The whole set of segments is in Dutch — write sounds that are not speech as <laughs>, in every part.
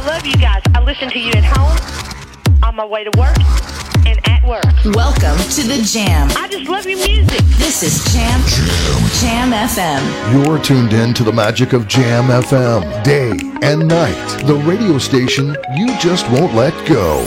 I love you guys. I listen to you at home, on my way to work, and at work. Welcome to the Jam. I just love your music. This is Jam Jam, FM. You're tuned in to the magic of Jam FM, day and night. The radio station you just won't let go.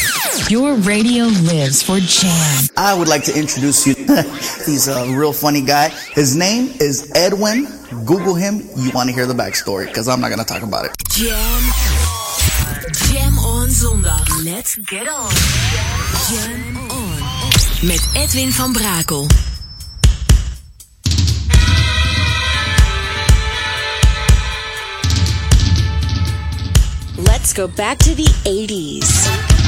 Your radio lives for Jam. I would like to introduce you. <laughs> He's a real funny guy. His name is Edwin. Google him. You want to hear the backstory because I'm not going to talk about it. Jam. Jam on zondag. Let's get on. Jam on. Met Edwin van Brakel. Let's go back to the 80s.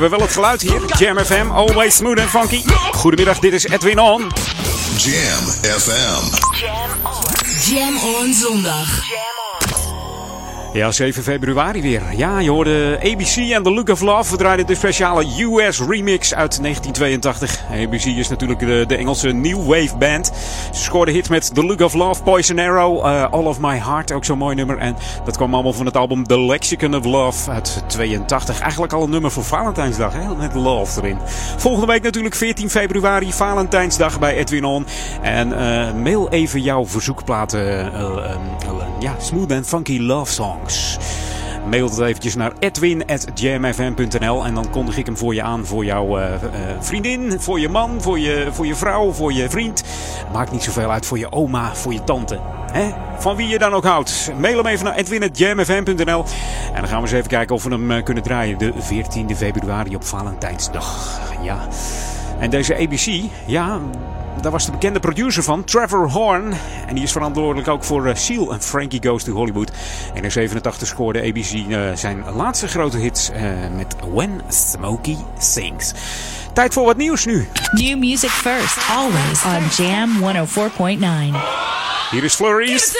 Hebben wel het geluid hier. Jam FM, always smooth and funky. Goedemiddag, dit is Edwin On. Jam FM. Jam on. Jam on zondag. Ja, 7 februari weer. Ja, je hoorde ABC en The Look of Love. We draaiden de speciale US remix uit 1982. ABC is natuurlijk de, de Engelse New Wave band. Scoorde hits met The Look of Love, Poison Arrow, uh, All of My Heart, ook zo'n mooi nummer. En dat kwam allemaal van het album The Lexicon of Love uit 82. Eigenlijk al een nummer voor Valentijnsdag, hè? met Love erin. Volgende week natuurlijk 14 februari, Valentijnsdag bij Edwin On. En uh, mail even jouw verzoekplaten, uh, ja, smooth and funky love song. Mail het eventjes naar edwin.jamfm.nl en dan kondig ik hem voor je aan voor jouw uh, uh, vriendin, voor je man, voor je, voor je vrouw, voor je vriend. Maakt niet zoveel uit voor je oma, voor je tante. Hè? Van wie je dan ook houdt. Mail hem even naar edwin.jamfm.nl en dan gaan we eens even kijken of we hem uh, kunnen draaien de 14 februari op Valentijnsdag. Ja. En deze ABC, ja, daar was de bekende producer van, Trevor Horn. En die is verantwoordelijk ook voor uh, Seal en Frankie Goes to Hollywood. En in 87 scoorde ABC uh, zijn laatste grote hits uh, met When Smokey Sings. Tijd voor wat nieuws nu. New music first, always on Jam 104.9. Hier is Flurries.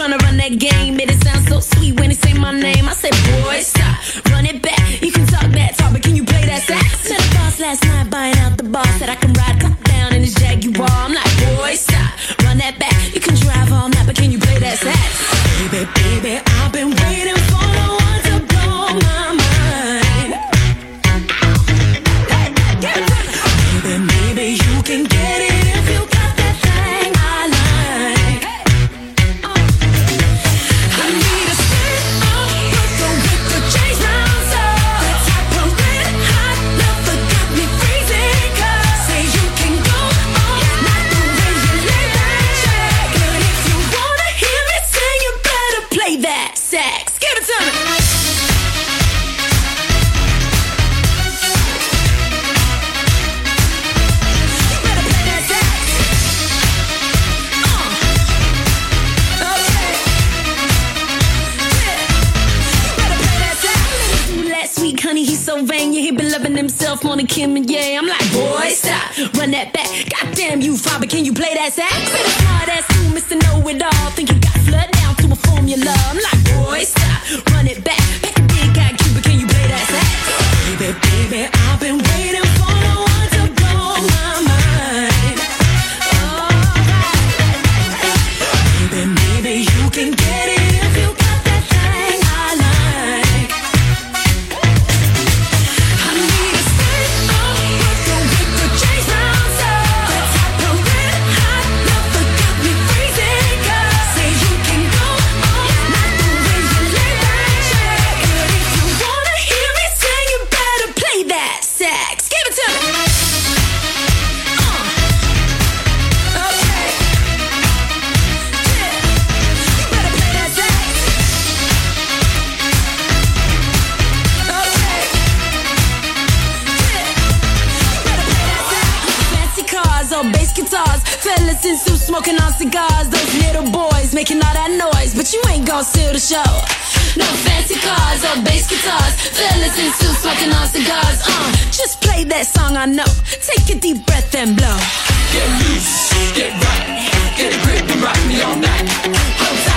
Trying to run that game. Made it sound so sweet when he say my name. I said, boy, stop, run it back. You can talk that talk, but can you play that sax? Met a boss last night buying out the bar. Said I can ride top down in his Jaguar. I'm like, boy, stop, run that back. You can drive all night, but can you play that sax? Baby, baby, Loving himself more than Kim and yeah. I'm like, boy, stop, run that back. Goddamn you, father, can you play that sax? Say the smart ass you, Mr. Know It All. Think you got flood down to a formula. I'm like, boy, stop, run it back. Pack in suits smoking on cigars. Those little boys making all that noise, but you ain't gonna steal the show. No fancy cars or bass guitars. Fellas in suits smoking on cigars. Uh, just play that song I know. Take a deep breath and blow. Get loose, get right, get a grip and rock me all night.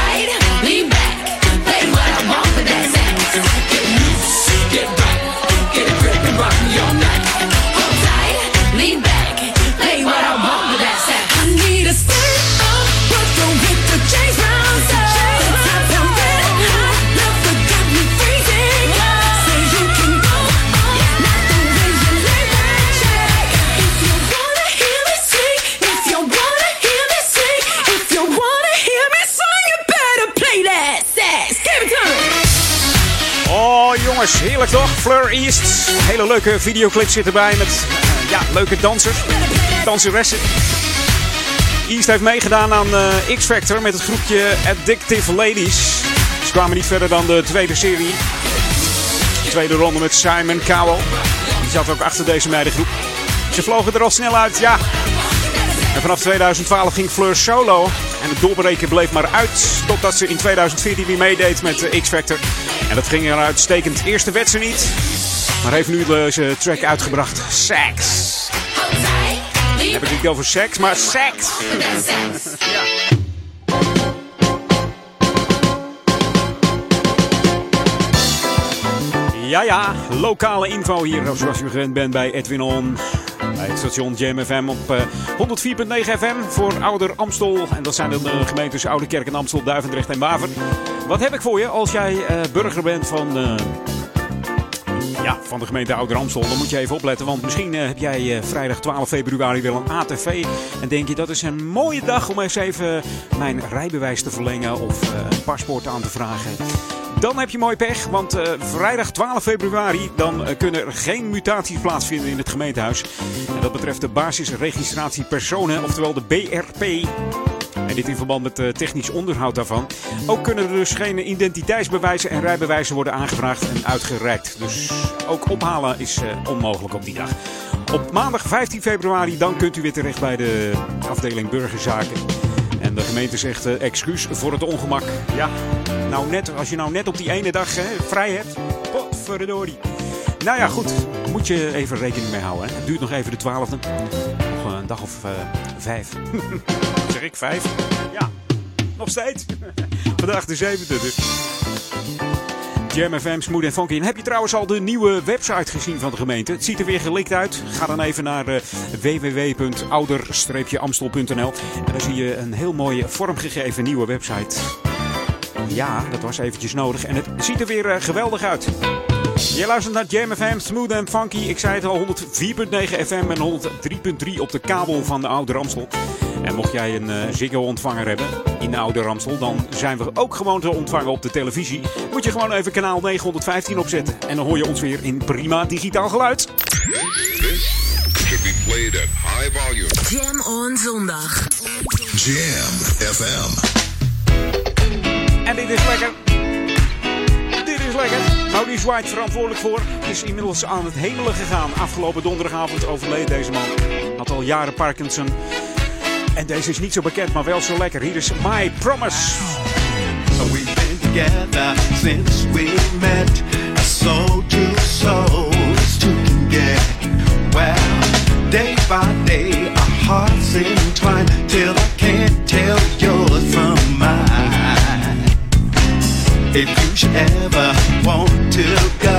Leuke videoclip zit erbij met ja, leuke dansers. Danseressen. East heeft meegedaan aan uh, X Factor met het groepje Addictive Ladies. Ze kwamen niet verder dan de tweede serie. De tweede ronde met Simon Cowell. Die zat ook achter deze meidengroep. Ze vlogen er al snel uit, ja. En vanaf 2012 ging Fleur solo. En het doorbreken bleef maar uit. Totdat ze in 2014 weer meedeed met X Factor. En dat ging er uitstekend. Eerste ze niet. Maar heeft nu deze track uitgebracht. Sex. Heb ik het niet over seks, maar seks. ja. Ja, ja, lokale info hier, zoals u gewend bent bij Edwin On. Bij het station Jam FM op uh, 104.9 FM voor Ouder Amstel. En dat zijn de uh, gemeentes Oude Kerk en Amstel, Duivendrecht en Waver. Wat heb ik voor je als jij uh, burger bent van, ja, van de gemeente Ouder Amstel? Dan moet je even opletten, want misschien heb jij vrijdag 12 februari wel een ATV. En denk je dat is een mooie dag om eens even mijn rijbewijs te verlengen of een paspoort aan te vragen. Dan heb je mooi pech, want vrijdag 12 februari dan kunnen er geen mutaties plaatsvinden in het gemeentehuis. En dat betreft de basisregistratie personen, oftewel de BRP. En dit in verband met uh, technisch onderhoud daarvan. Ook kunnen er dus geen identiteitsbewijzen en rijbewijzen worden aangevraagd en uitgereikt. Dus ook ophalen is onmogelijk op die dag. Op maandag 15 februari dan kunt u weer terecht bij de afdeling burgerzaken. En de gemeente zegt uh, excuus voor het ongemak. Ja, nou net, als je nou net op die ene dag hè, vrij hebt. Potverdorie. Nou ja, goed. Moet je even rekening mee houden. Hè. Het duurt nog even de twaalfde. Nog een dag of uh, vijf. <laughs> zeg ik vijf? Ja, nog steeds. <laughs> Vandaag de zevende dus. Jam FM, Smooth en Funky. Heb je trouwens al de nieuwe website gezien van de gemeente? Het ziet er weer gelikt uit. Ga dan even naar uh, www.ouder-amstel.nl En dan zie je een heel mooie vormgegeven nieuwe website. Ja, dat was eventjes nodig. En het ziet er weer uh, geweldig uit. Je luistert naar Jam FM, Smooth and Funky. Ik zei het al, 104.9 FM en 103.3 op de kabel van de Oude Ramstel. En mocht jij een uh, Ziggo-ontvanger hebben in de Oude Ramstel, dan zijn we ook gewoon te ontvangen op de televisie. Moet je gewoon even kanaal 915 opzetten. En dan hoor je ons weer in prima digitaal geluid. should be played at high volume. Jam on zondag. Jam FM. En dit is lekker. Dit is lekker. Maurice White verantwoordelijk voor. Is inmiddels aan het hemelen gegaan. Afgelopen donderdagavond overleed deze man. Had al jaren Parkinson. En deze is niet zo bekend, maar wel zo lekker. Hier is My Promise. We've been together since we met. Soul to souls to get well. Day by day, our hearts entwine till I can't tell yours from. If you should ever want to go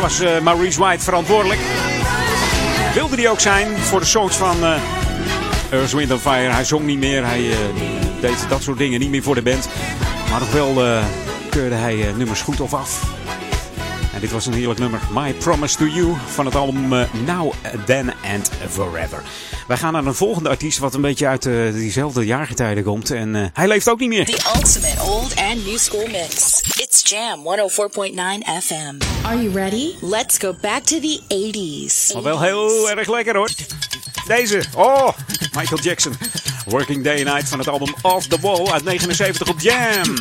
was uh, Maurice White verantwoordelijk. Wilde hij ook zijn voor de songs van uh, Earth, Wind Fire. Hij zong niet meer, hij uh, deed dat soort dingen niet meer voor de band. Maar nog wel keurde hij nummers goed of af. En dit was een heerlijk nummer. My Promise to You van het album Now, Then and Forever. Wij gaan naar een volgende artiest wat een beetje uit uh, diezelfde jaargetijden komt. En uh, hij leeft ook niet meer. The ultimate old and new school mix. Jam 104.9 FM. Are you ready? Let's go back to the 80s. Maar wel heel erg lekker hoor. Deze. Oh, Michael Jackson. Working Day and Night van het album Off the Wall uit 79 op Jam.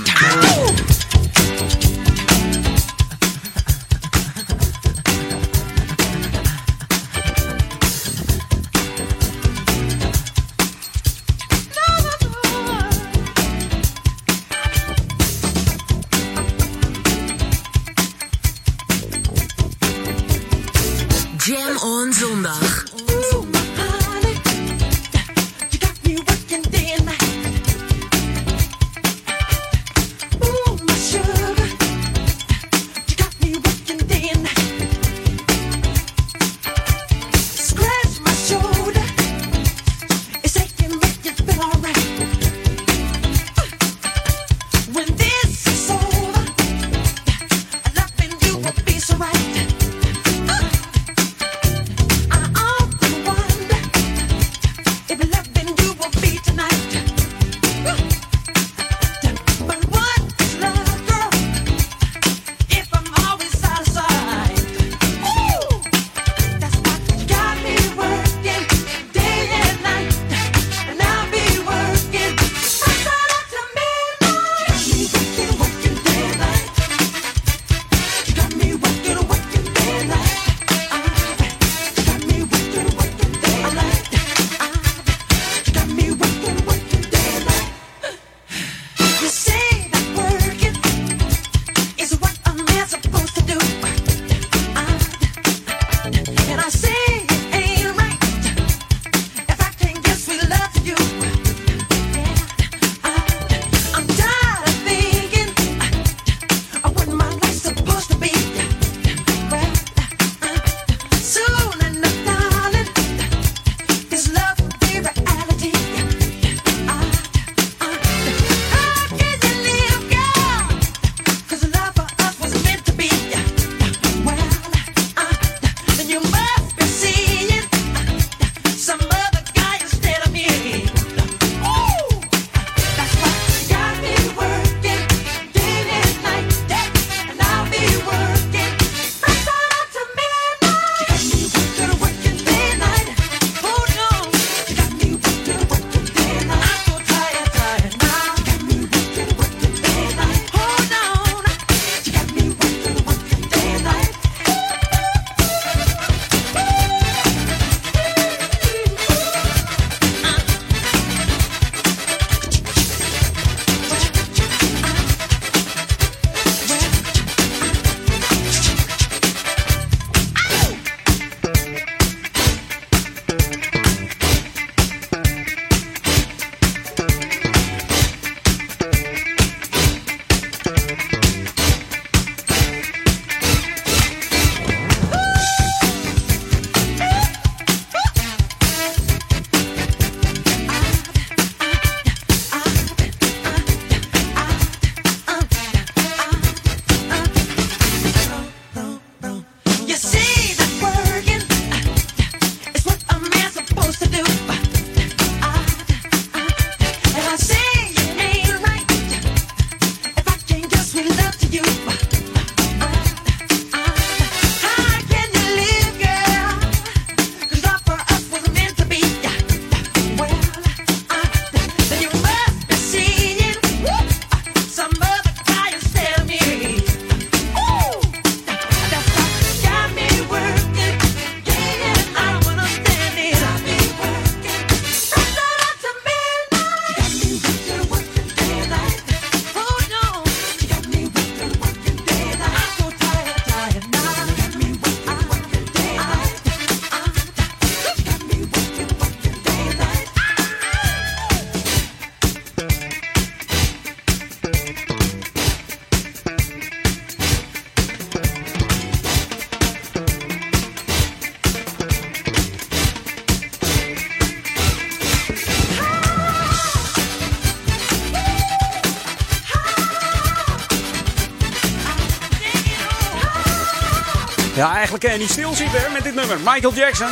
Ja, eigenlijk kan je niet stilzitten hè, met dit nummer. Michael Jackson,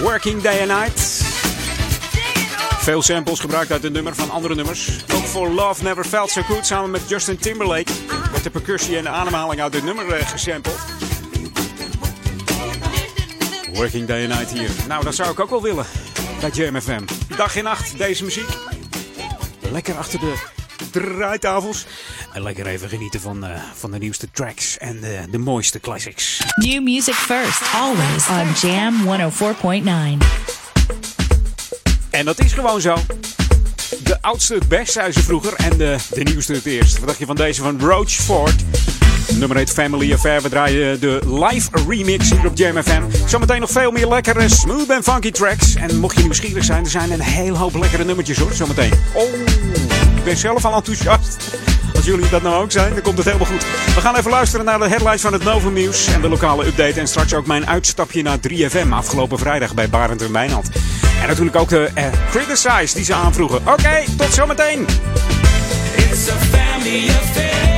Working Day and Night. Veel samples gebruikt uit dit nummer van andere nummers. Ook voor Love Never Felt So Good samen met Justin Timberlake wordt de percussie en de ademhaling uit dit nummer eh, gesampled. Working Day and Night hier. Nou, dat zou ik ook wel willen bij Jam FM. Dag en nacht deze muziek. Lekker achter de draaitafels. En lekker even genieten van, eh, van de nieuwste tracks en de mooiste classics. New music first, always on Jam 104.9. En dat is gewoon zo. De oudste het best, zei ze vroeger. En de, nieuwste het eerst. Wat dacht je van deze van Roachford? Nummer heet Family Affair. We draaien de live remix hier op Jam FM. Zometeen nog veel meer lekkere smooth en funky tracks. En mocht je nieuwsgierig zijn, er zijn een heel hoop lekkere nummertjes hoor. Zometeen. Oh, ik ben zelf al enthousiast. Als jullie dat nou ook zijn, dan komt het helemaal goed. We gaan even luisteren naar de headlines van het Novum Nieuws en de lokale update. En straks ook mijn uitstapje naar 3FM afgelopen vrijdag bij Barend en Wijnald. En natuurlijk ook de uh, Criticize die ze aanvroegen. Oké, tot zometeen. It's a family affair.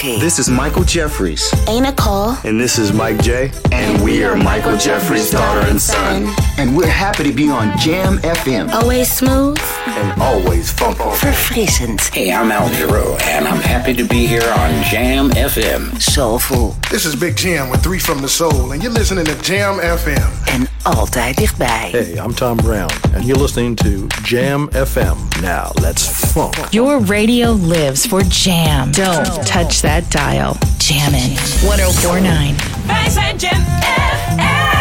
Smooth funky. This is Michael Jeffries. Ain't a call. And this is Mike J. And we are Michael Jeffries' daughter and son. And we're happy to be on Jam FM. Always smooth. And always funky. Verfrissend. Hey, I'm Al Giro, and I'm happy to be here on Jam FM. Soulful. This is Big Jam with Three from the Soul, and you're listening to Jam FM. En altijd dichtbij. Hey, I'm Tom Brown, and you're listening to Jam FM. Now, let's funk. Your radio lives for Jam. Don't touch that dial. Jammin' 1049. Wij zijn Jam oh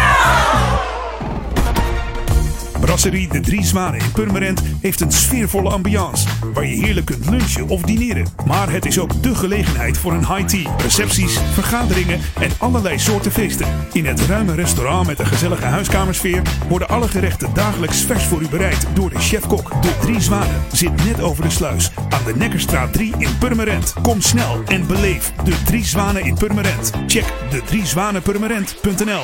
Brasserie De Drie Zwanen in Purmerend heeft een sfeervolle ambiance waar je heerlijk kunt lunchen of dineren. Maar het is ook de gelegenheid voor een high tea, recepties, vergaderingen en allerlei soorten feesten. In het ruime restaurant met een gezellige huiskamersfeer worden alle gerechten dagelijks vers voor u bereid door de chef-kok. De Drie Zwanen zit net over de sluis aan de Nekkerstraat 3 in Purmerend. Kom snel en beleef De Drie Zwanen in Purmerend. Check de driezwanenpurmerend.nl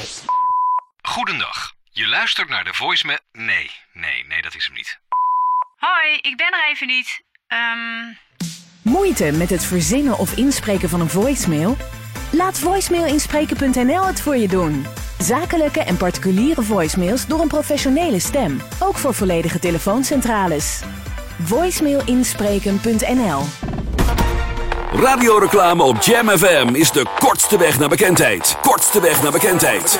Goedendag. Je luistert naar de voice met... Nee, nee, nee, dat is hem niet. Hoi, ik ben er even niet. Ehm, Moeite met het verzinnen of inspreken van een voicemail? Laat voicemailinspreken.nl het voor je doen. Zakelijke en particuliere voicemails door een professionele stem. Ook voor volledige telefooncentrales. Voicemailinspreken.nl Radioreclame op Jam FM is de kortste weg naar bekendheid. Kortste weg naar bekendheid.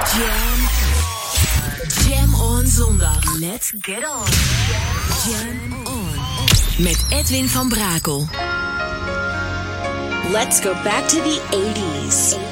up. Jam on zondag. Let's get on. Jam on. Met Edwin van Brakel. Let's go back to the 80s. 80s.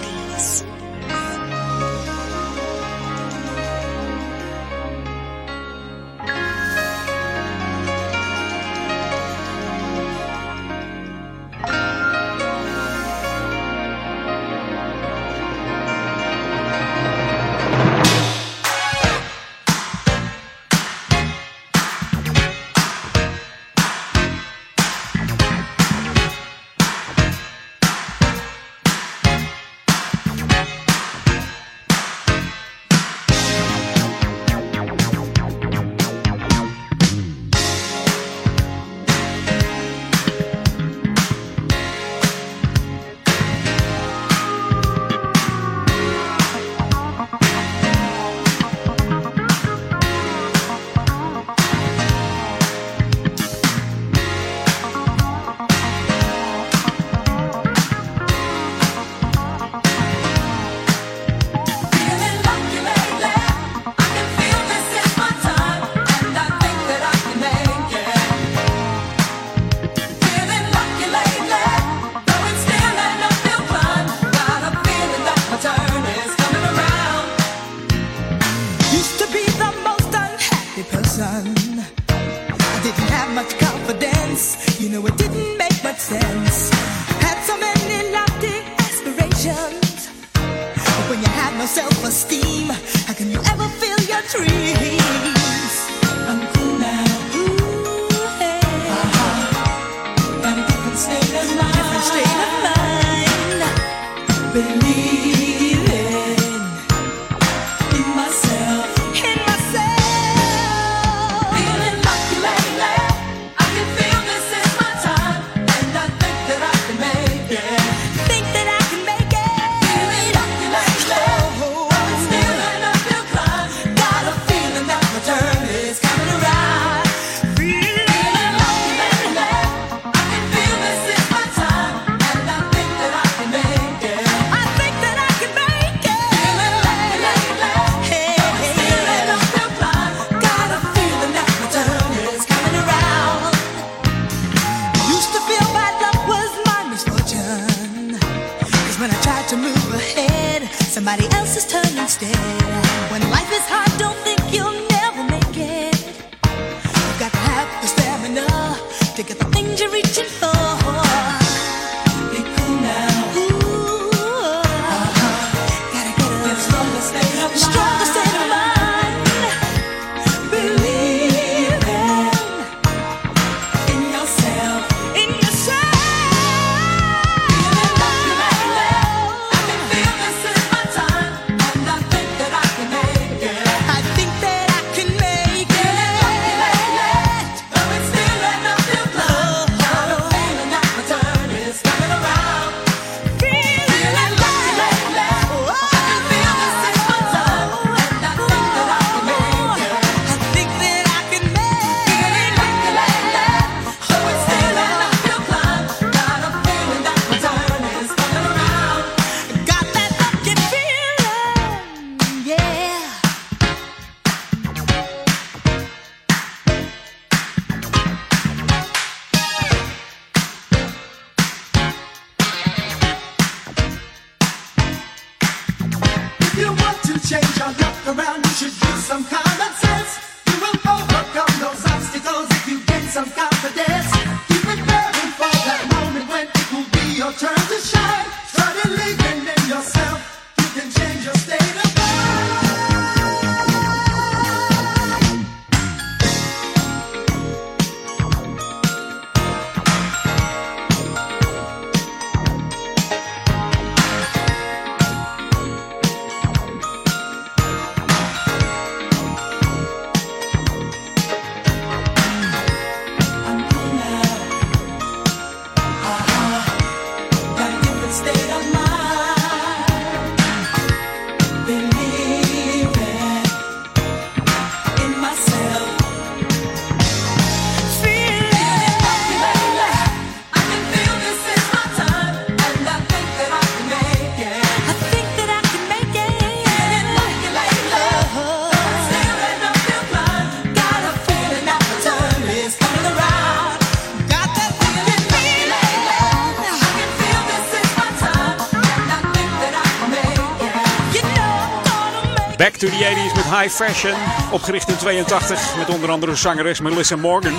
High Fashion. Opgericht in 82 met onder andere zangeres Melissa Morgan.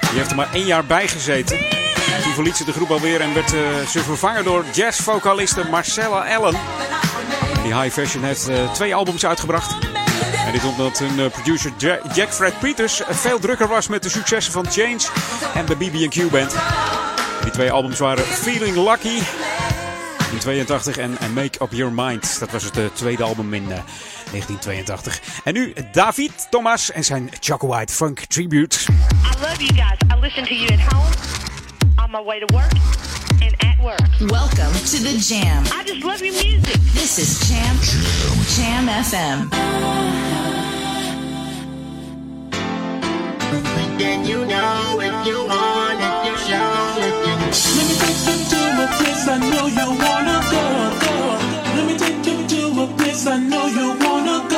Die heeft er maar één jaar bij gezeten. Toen verliet ze de groep alweer en werd eh, ze vervangen door jazzvocaliste Marcella Allen. Die High Fashion heeft eh, twee albums uitgebracht. En dit omdat hun eh, producer Ja- Jack Fred Peters veel drukker was met de successen van Change en de BB&Q Band. Die twee albums waren Feeling Lucky in 82 en Make Up Your Mind. Dat was het tweede album in 1982. En nu David Thomas en zijn Choco White Funk Tribute. I love you guys. I listen to you at home, on my way to work, and at work. Welcome to the Jam. I just love your music. This is Jam Jam FM. Then you know if you want it, you show if you Let me take you to a place I know you wanna go, place I know you wanna go.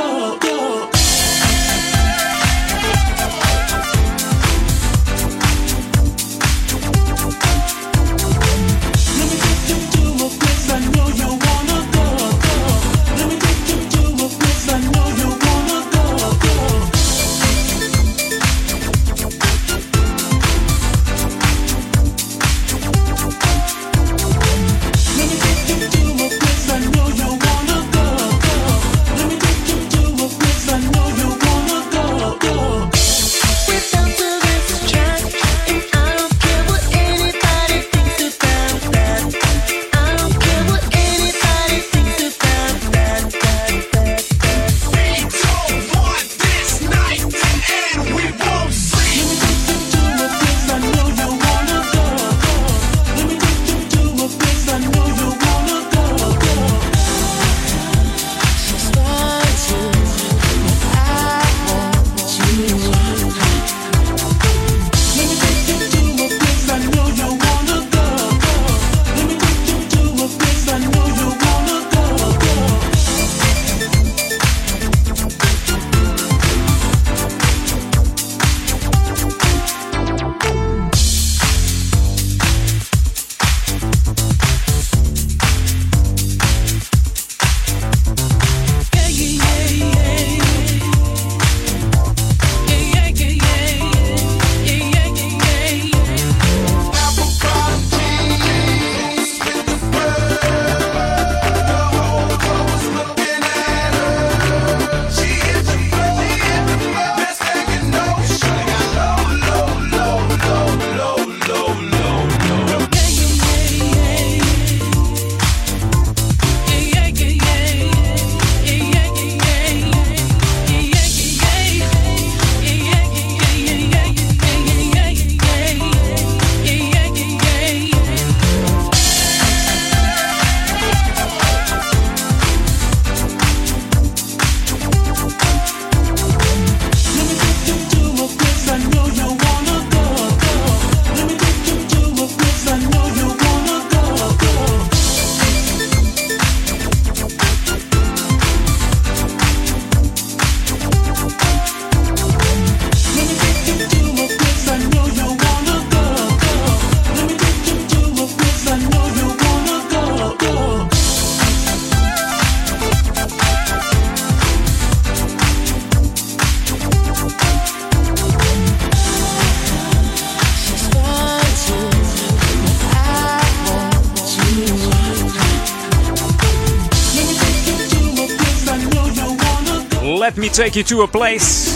Take You To A Place.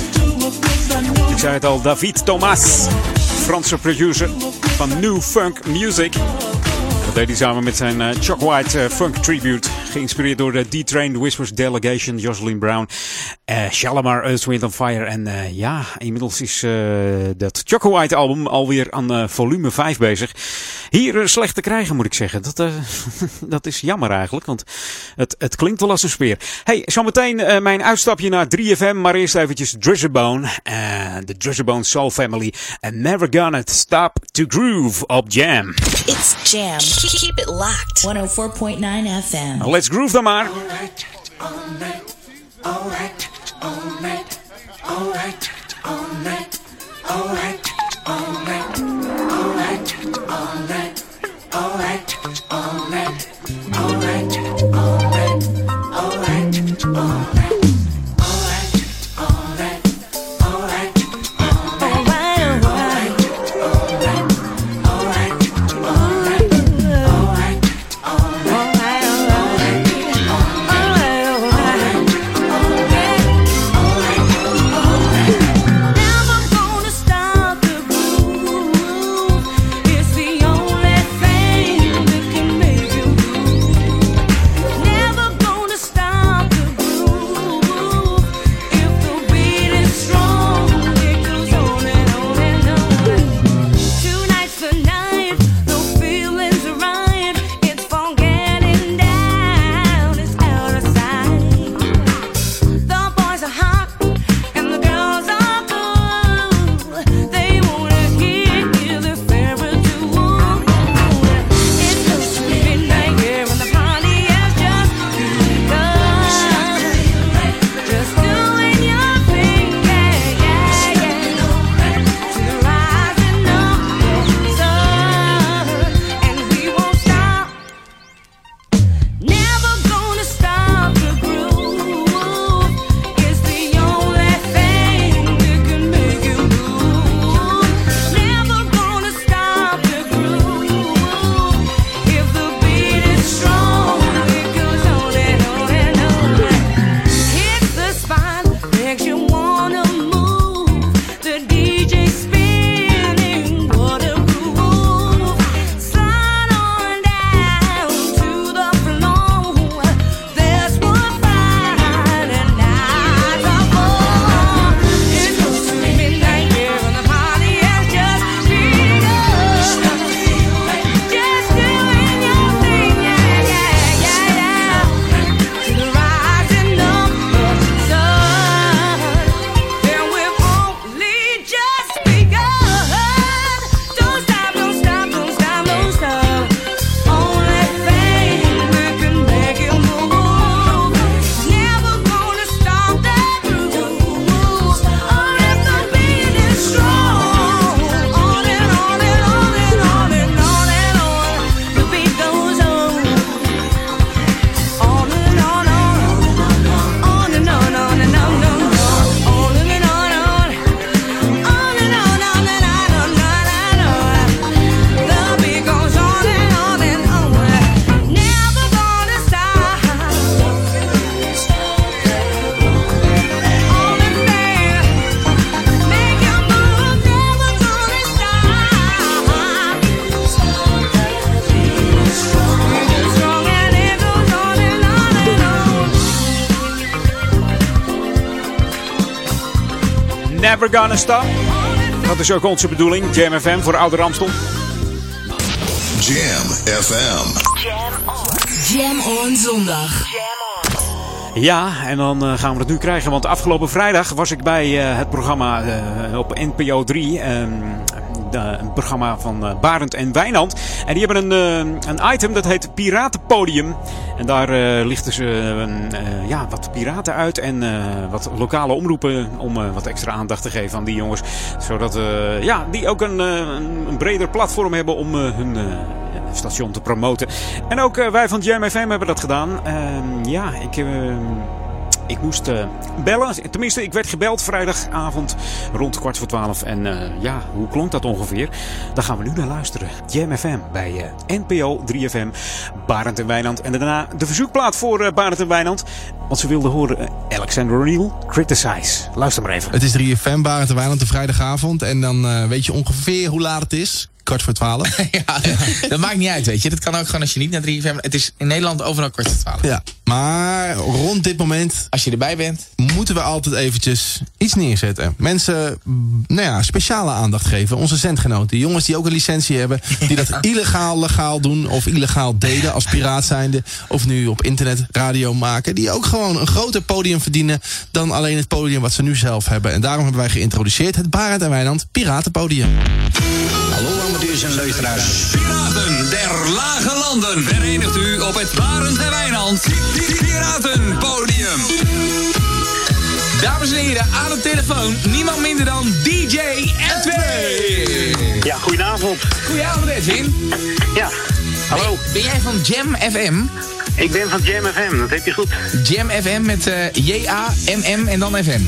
Ik zei het al, David Thomas, Franse producer van New Funk Music. Dat deed hij samen met zijn uh, Chuck White uh, Funk Tribute. Geïnspireerd door de D-Train, Whispers Delegation, Jocelyn Brown, uh, Shalimar, Earth, Wind on Fire. En ja, inmiddels is dat Chuck White album alweer aan volume 5 bezig. Hier slecht te krijgen moet ik zeggen. Dat, <laughs> dat is jammer eigenlijk, want het, het klinkt wel als een speer. Hey, zometeen mijn uitstapje naar 3FM, maar eerst eventjes Drizzabone. De Drizzabone Soul Family. And Never Gonna Stop to Groove op Jam. It's Jam. Keep it locked. 104.9 FM. Let's groove dan maar. Alright, alright, alright, alright, alright, alright, alright, alright, Oh. Never Gonna Stop. Dat is ook onze bedoeling. Jam FM voor Oude Ramstel. Jam FM. Jam on. Jam on zondag. Ja, en dan uh, gaan we het nu krijgen. Want afgelopen vrijdag was ik bij uh, het programma uh, op NPO 3. een programma van Barend en Wijnand. En die hebben een, een item dat heet Piratenpodium. En daar lichten ze ja, wat piraten uit en wat lokale omroepen om wat extra aandacht te geven aan die jongens. Zodat ja, die ook een, een breder platform hebben om hun station te promoten. En ook wij van Jam FM hebben dat gedaan. ja, ik ik moest eh, bellen. Tenminste, ik werd gebeld vrijdagavond rond kwart voor twaalf. En eh, ja, hoe klonk dat ongeveer? Daar gaan we nu naar luisteren. Jam FM bij eh, NPO 3FM. Barend en Wijnand. En daarna de verzoekplaat voor Barend en Wijnand. Want ze wilden horen Alexander O'Neill, Criticize. Luister maar even. Het is 3FM, Barend en Wijnand, de vrijdagavond. En dan weet je ongeveer hoe laat het is. Kwart voor twaalf. <laughs> ja, dat maakt niet uit, weet je. Dat kan ook gewoon als je niet naar 3FM... Het is in Nederland overal kwart voor twaalf. Ja, maar rond dit moment... Als je erbij bent... Moeten we altijd eventjes iets neerzetten. Mensen, mm, nou ja, speciale aandacht geven. Onze zendgenoten. Jongens die ook een licentie hebben. Die dat illegaal, legaal doen. Of illegaal deden als piraat zijnde. Of nu op internet radio maken. Die ook gewoon een groter podium verdienen. Dan alleen het podium wat ze nu zelf hebben. En daarom hebben wij geïntroduceerd het Barend en Wijnand Piratenpodium. Hallo amateurs en luisteraars. Piraten der lage landen verenigt u op het Barend en Wijnand Piratenpodium. Dames en heren, aan de telefoon niemand minder dan DJ Edwin. Ja, goedenavond. Goedenavond Edwin. Ja, hallo. Ben, ben jij van Jam FM? Ik ben van Jam FM, dat heb je goed. Jam FM met eh, J-A-M-M en dan FM.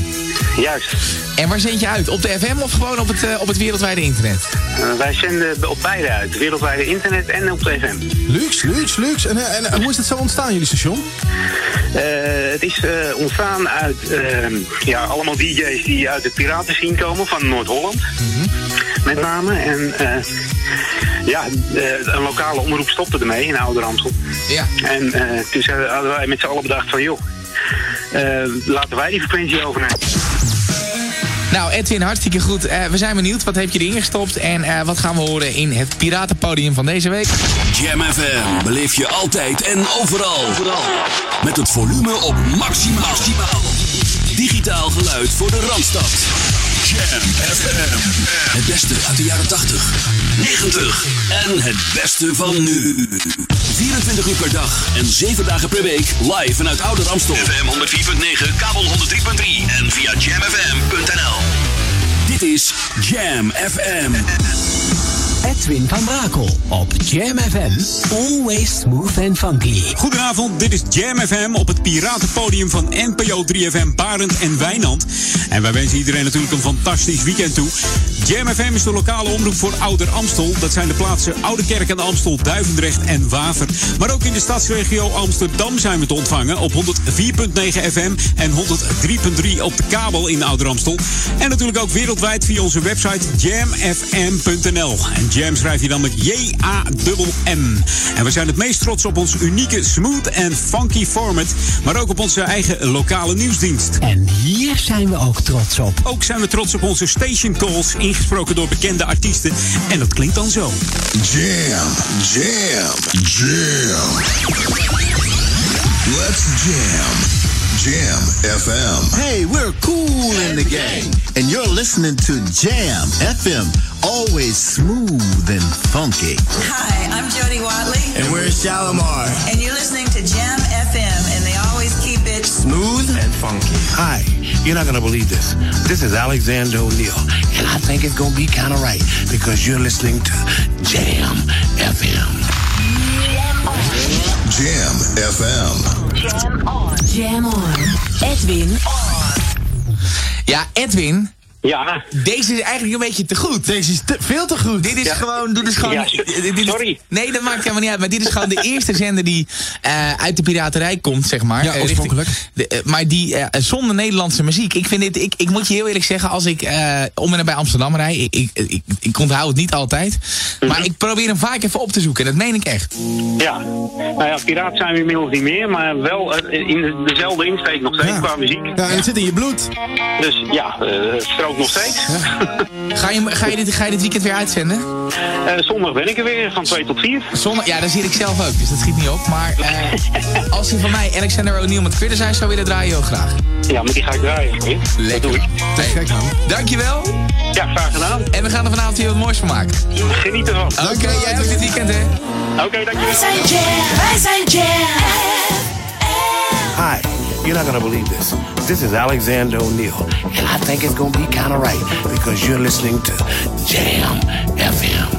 Juist. En waar zend je uit? Op de FM of gewoon op het, eh, op het wereldwijde internet? Eh, wij zenden op beide uit, wereldwijde internet en op de FM. Luxe, luxe, luxe. En, en, en hoe is het zo ontstaan, jullie station? Eh, het is eh, ontstaan uit eh, ja, allemaal DJ's die uit het piratenscene komen van Noord-Holland. Met name. En eh, ja, eh, een lokale omroep stopte ermee in Ouder Amstel. Ja. En eh, toen zeiden- hadden wij met z'n allen bedacht van joh, eh, laten wij die frequentie overnemen. Nou, Edwin, hartstikke goed. Eh, we zijn benieuwd. Wat heb je erin gestopt? En eh, wat gaan we horen in het Piratenpodium van deze week? Jam FM beleef je altijd en overal. Met het volume op maximaal. Digitaal geluid voor de Randstad. Jam FM. Het beste uit de jaren 80, 90 en het beste van nu. 24 uur per dag en 7 dagen per week live vanuit Ouder Amstel. FM 104.9, kabel 103.3 en via jamfm.nl. Dit is Jam FM. Edwin van Brakel op Jam FM. Always smooth and funky. Goedenavond, dit is Jam FM op het piratenpodium van NPO 3FM Barend en Wijnand. En wij wensen iedereen natuurlijk een fantastisch weekend toe. Jam FM is de lokale omroep voor Ouder Amstel. Dat zijn de plaatsen Oude Kerk aan de Amstel, Duivendrecht en Waver. Maar ook in de stadsregio Amsterdam zijn we te ontvangen op 104.9 FM en 103.3 op de kabel in Ouder Amstel. En natuurlijk ook wereldwijd via onze website jamfm.nl. En Jam schrijf je dan met J-A-M-M. En we zijn het meest trots op ons unieke smooth en funky format, maar ook op onze eigen lokale nieuwsdienst. En hier zijn we ook trots op. Ook zijn we trots op onze station calls, ingesproken door bekende artiesten. En dat klinkt dan zo. Jam, jam, jam. Let's jam. Jam FM. Hey, we're cool in the game. and you're listening to Jam FM, always smooth and funky. Hi, I'm Jody Watley. And we're Shalimar. And you're listening to Jam FM, and they always keep it Smooth and funky. Hi, you're not gonna believe this. This is Alexander O'Neill, and I think it's gonna be kind of right because you're listening to Jam FM. Jam FM. Jam on. Jam on. Edwin Ja, Edwin. Ja. Deze is eigenlijk een beetje te goed. Deze is te, veel te goed. Dit is Ja. gewoon. Dit is gewoon Ja, dit is- sorry. nee, dat maakt helemaal niet uit. Maar dit is gewoon de eerste zender die eh, uit de piraterij komt, zeg maar. Ja, Eh, oorspronkelijk. de, eh, maar die eh, zonder Nederlandse muziek. Ik vind dit. Ik, ik moet je heel eerlijk zeggen, als ik eh, om en nabij Amsterdam rij. Ik, ik, ik, ik onthoud het niet altijd. Maar ik probeer hem vaak even op te zoeken. Dat meen ik echt. Ja, nou ja, piraat zijn we inmiddels niet meer, maar wel in de- dezelfde insteek nog steeds qua muziek. Ja, en het zit in je bloed. Dus ja, eh, nog steeds. <laughs> Ga je, ga, je dit, ga je dit weekend weer uitzenden? Eh, zondag ben ik er weer, van 2 tot 4. Zondag, ja, daar zit ik zelf ook, dus dat schiet niet op. Maar eh, <laughs> als je van mij Alexander O'Neill met Criticize zou willen draaien, heel graag. Ja, maar die ga ik draaien. hoor. Lekker. Dat doe ik. Hey, dankjewel. Ja, graag gedaan. En we gaan er vanavond hier wat moois van maken. Geniet ervan. Oké, jij ook dit weekend, hè? Oké, dankjewel. Wij zijn Jam, wij zijn Jam. Hi, you're not gonna believe this. This is Alexander O'Neill, and I think it's gonna be kind of right because you're listening to Jam FM.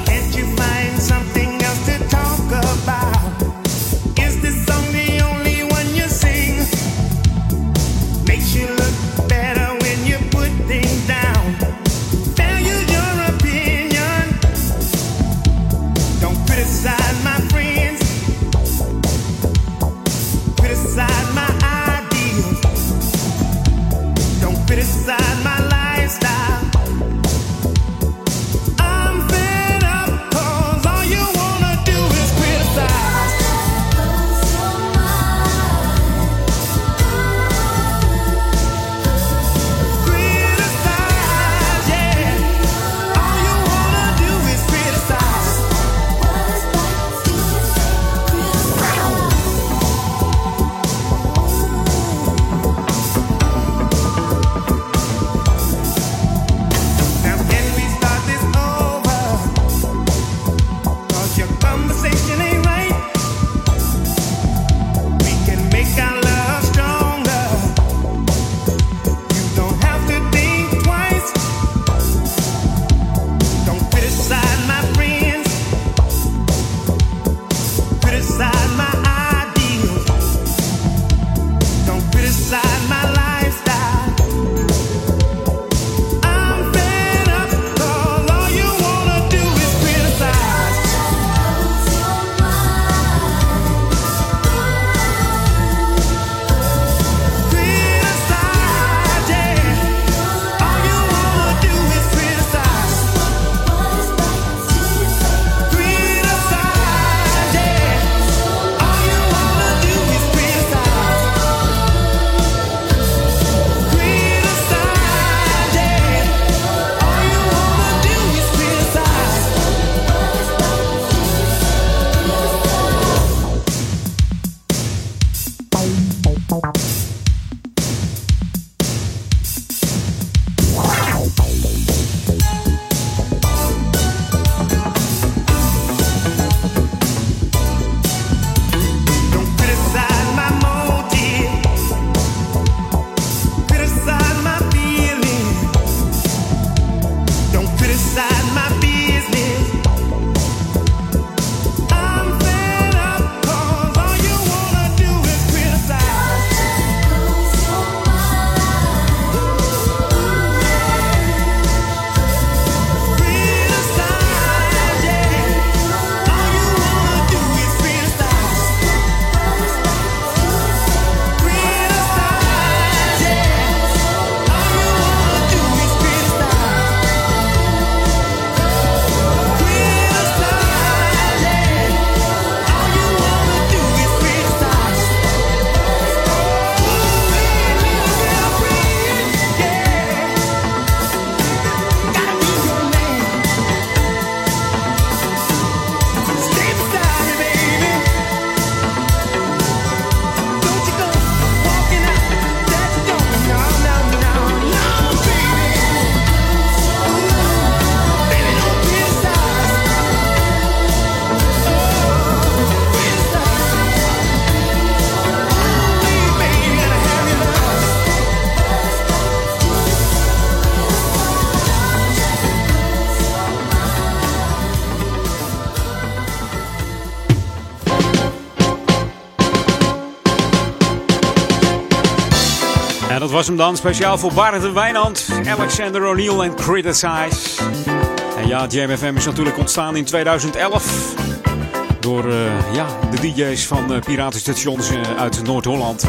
Was dan, speciaal voor Barend en Wijnand, Alexander O'Neill en Criticize. En ja, Jam FM is natuurlijk ontstaan in 2011 door eh, ja, de DJ's van uh, piratenstations eh, uit Noord-Holland.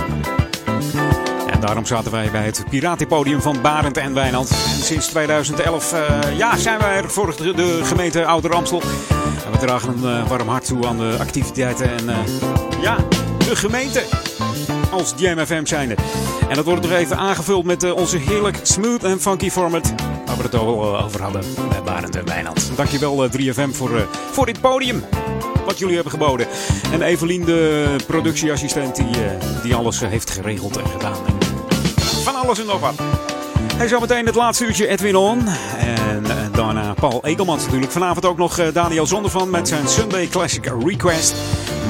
En daarom zaten wij bij het Piratenpodium van Barend en Wijnand. En sinds 2011 ja, zijn wij er voor de, de gemeente Ouder Amstel. En we dragen een warm hart toe aan de activiteiten en ja, de gemeente als Jam FM zijnde. En dat wordt nog even aangevuld met uh, onze heerlijk smooth en funky format. Waar we het al uh, over hadden bij Barend en Wijnand. Dankjewel uh, 3FM voor, voor dit podium. Wat jullie hebben geboden. En Evelien, de productieassistent, die, die alles heeft geregeld en gedaan. En van alles en nog wat. Hij zometeen het laatste uurtje Edwin On. En daarna Paul Egelmans natuurlijk. Vanavond ook nog Daniel Zondervan met zijn Sunday Classic Request.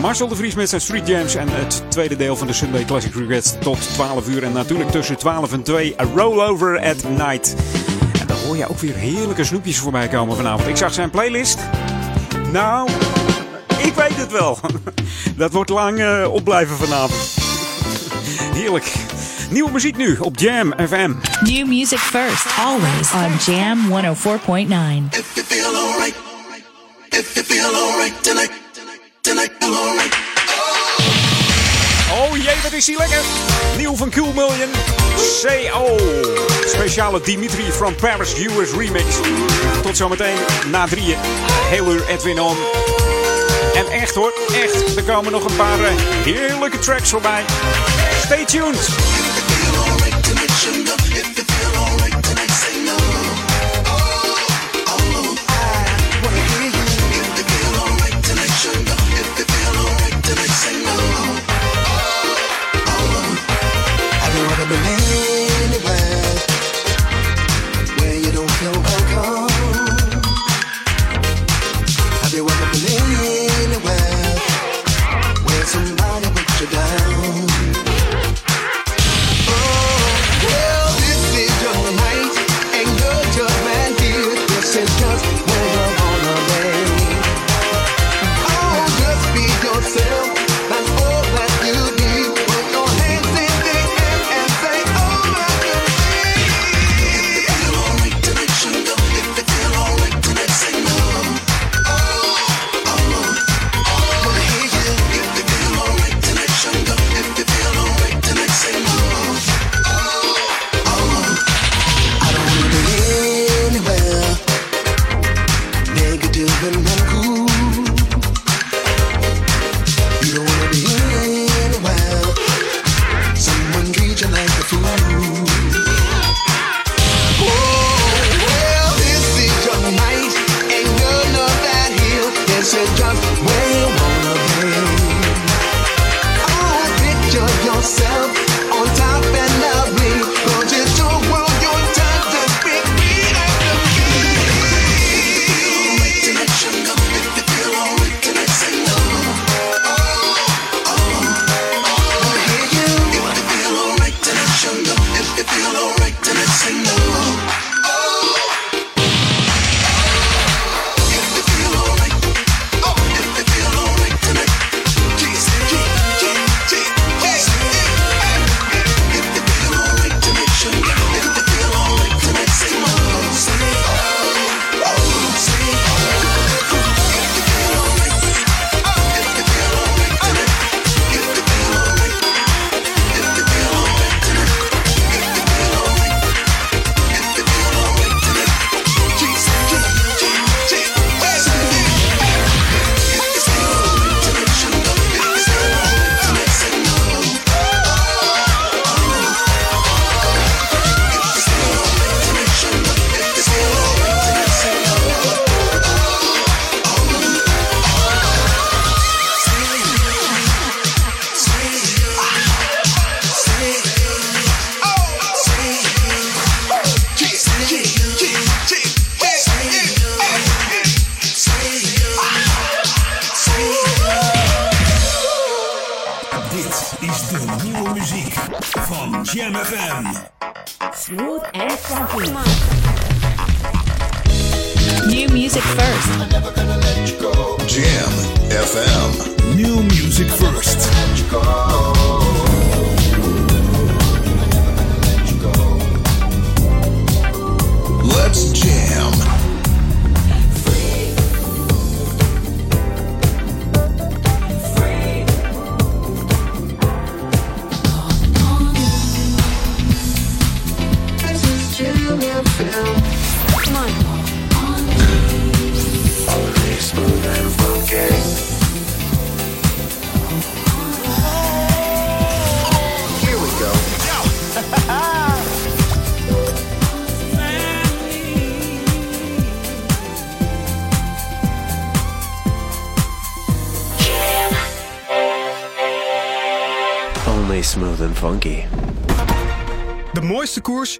Marcel de Vries met zijn Street Jams en het tweede deel van de Sunday Classic Regrets tot 12 uur. En natuurlijk tussen 12 en 2 A Rollover at Night. En dan hoor je ook weer heerlijke snoepjes voorbij komen vanavond. Ik zag zijn playlist. Nou, ik weet het wel. <laughs> Dat wordt lang uh, opblijven vanavond. <laughs> Heerlijk. Nieuwe muziek nu op Jam FM. New music first, always on Jam 104.9. If you feel alright, if you feel alright tonight. Oh jee, wat is die lekker. Nieuw van Cool Million. CO. Speciale Dimitri from Paris US remix. Tot zometeen na drieën. Heel uur Edwin on. En echt hoor, echt. Er komen nog een paar uh, heerlijke tracks voorbij. Stay tuned.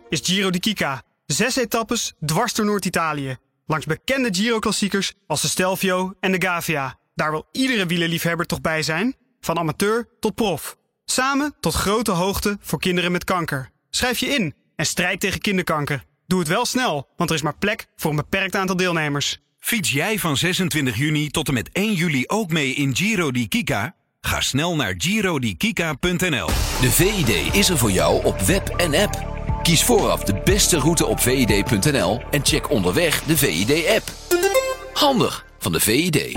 Is Giro di Kika. Zes etappes dwars door Noord-Italië. Langs bekende Giro-klassiekers als de Stelvio en de Gavia. Daar wil iedere wielerliefhebber toch bij zijn, van amateur tot prof. Samen tot grote hoogte voor kinderen met kanker. Schrijf je in en strijd tegen kinderkanker. Doe het wel snel, want er is maar plek voor een beperkt aantal deelnemers. Fiets jij van 26 juni tot en met 1 juli ook mee in Giro di Kika? Ga snel naar girodikika.nl. De VID is er voor jou op web en app. Kies vooraf de beste route op vid.nl en check onderweg de VID-app. Handig van de VID.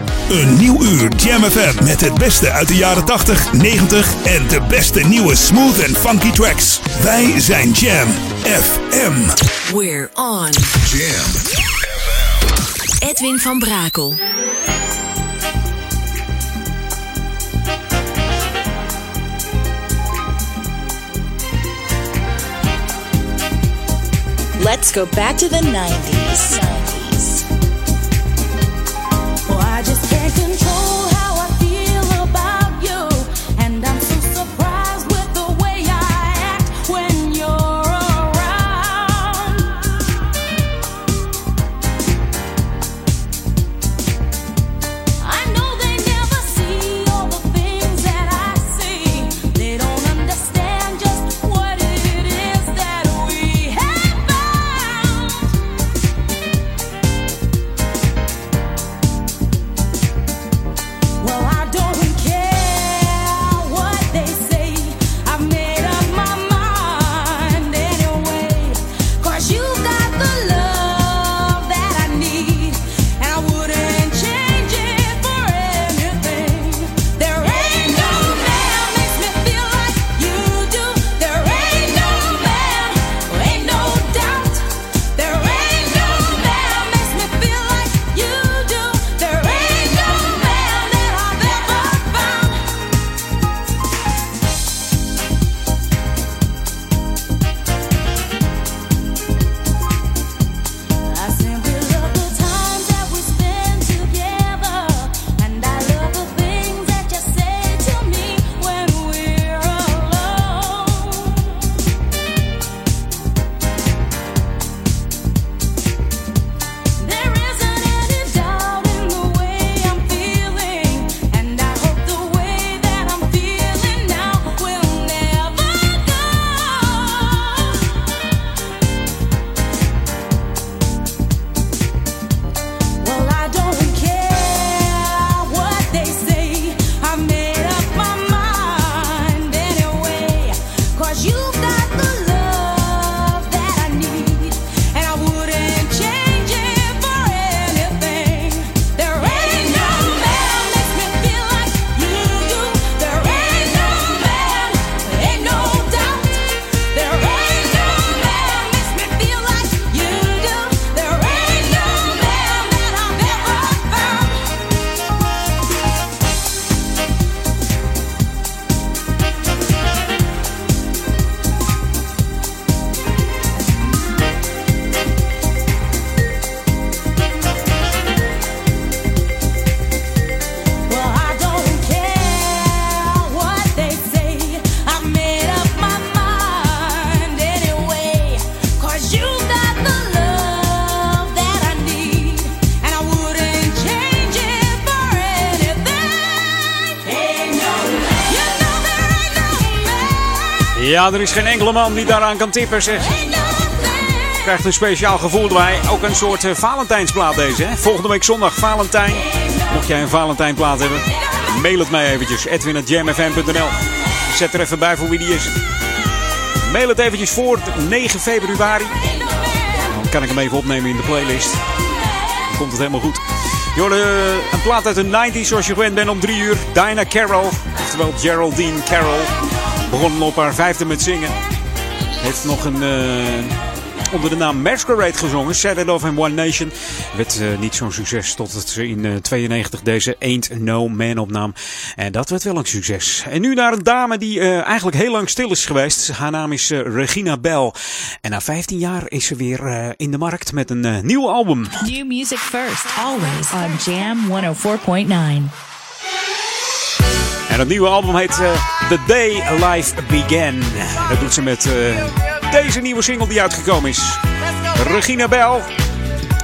Een nieuw uur Jam FM met het beste uit de jaren 80, 90 en de beste nieuwe smooth en funky tracks. Wij zijn Jam FM. We're on. Jam. Edwin van Brakel. Let's go back to the 90s. 90s. Ja, er is geen enkele man die daaraan kan tippen, zeg. Krijgt een speciaal gevoel erbij. Ook een soort uh, Valentijnsplaat deze. Hè? Volgende week zondag Valentijn. Mocht jij een Valentijnplaat hebben, mail het mij eventjes. Edwin.jamfm.nl Zet er even bij voor wie die is. Mail het eventjes voor 9 februari. Dan kan ik hem even opnemen in de playlist. Dan komt het helemaal goed. Jorde, een plaat uit de 90s zoals je gewend bent om 3 uur. Dinah Carroll, oftewel Geraldine Carroll. Begon op haar vijfde met zingen. Heeft nog een... Uh, onder de naam Masquerade gezongen. Saturday Love and One Nation. Werd uh, niet zo'n succes totdat ze in uh, 92 deze Ain't No Man opnam. En dat werd wel een succes. En nu naar een dame die eigenlijk heel lang stil is geweest. Haar naam is Regina Bell. En na 15 jaar is ze weer in de markt met een nieuw album. New music first, always on Jam 104.9. En het nieuwe album heet The Day Life Began. Dat doet ze met deze nieuwe single die uitgekomen is. Regina Bell.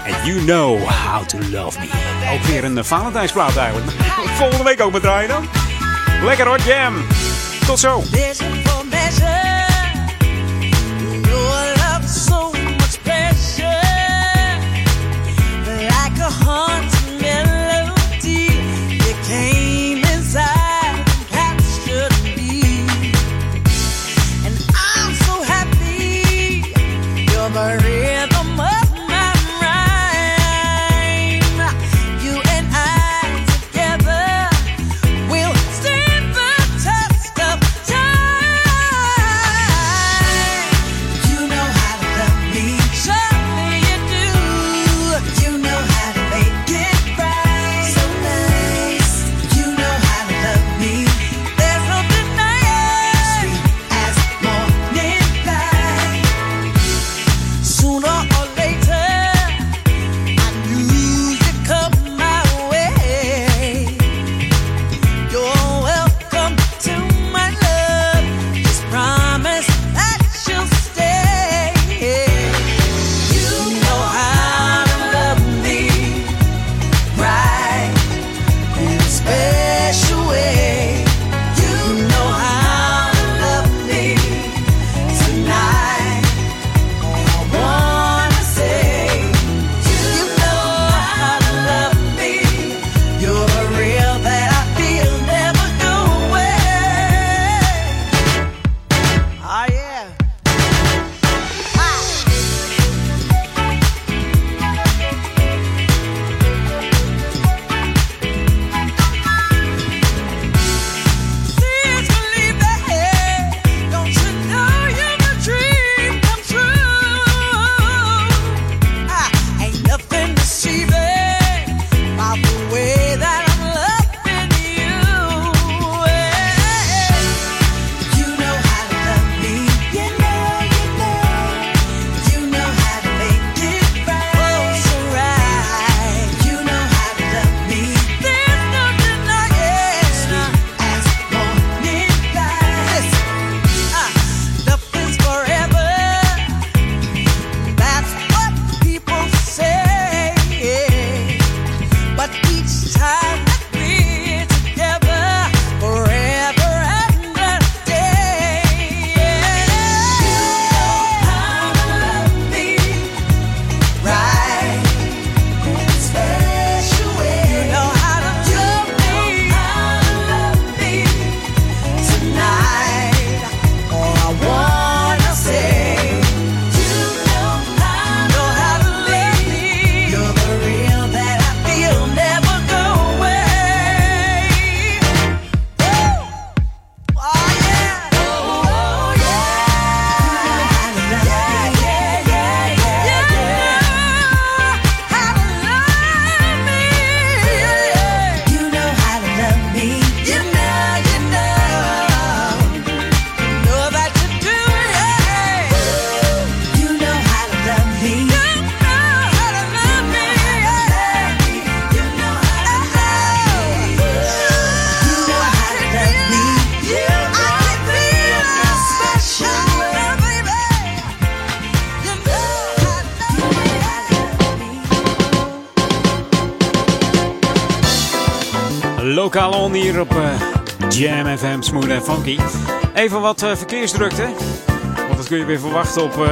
And You Know How To Love Me. Ook weer een Valentijnsplaat eigenlijk. <laughs> Volgende week ook met draaien dan. Lekker hoor, Jam. Tot zo. Jam FM Smooth en Funky. Even wat uh, verkeersdrukte. Want dat kun je weer verwachten op uh,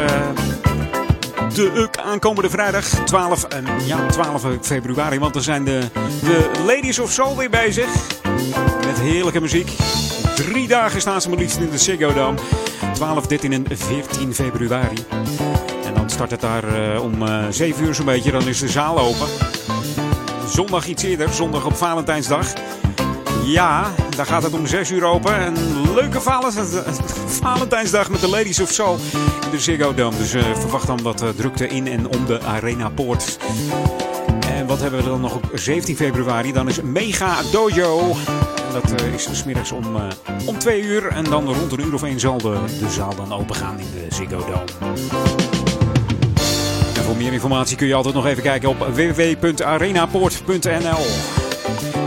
de aankomende vrijdag 12, eh, ja, 12 februari. Want dan zijn de, de Ladies of Soul weer bezig. Met heerlijke muziek. Drie dagen staan ze maar liefst in de Ziggo Dome. 12, 13 en 14 februari. En dan start het daar eh, om eh 7 uur zo'n beetje. Dan is de zaal open. Zondag iets eerder, zondag op Valentijnsdag. Ja, daar gaat het om 6 uur open. Een leuke Val- <laughs> Valentijnsdag met de Ladies of Soul in de Ziggo Dome. Dus eh, verwacht dan wat eh, drukte in en om de Arena Poort. En wat hebben we dan nog op 17 februari? Dan is Mega Dojo. Dat eh, is smiddags om, eh, om 2 uur. En dan rond een uur of 1 zal de, de zaal dan open gaan in de Ziggo Dome. En voor meer informatie kun je altijd nog even kijken op www.arenapoort.nl.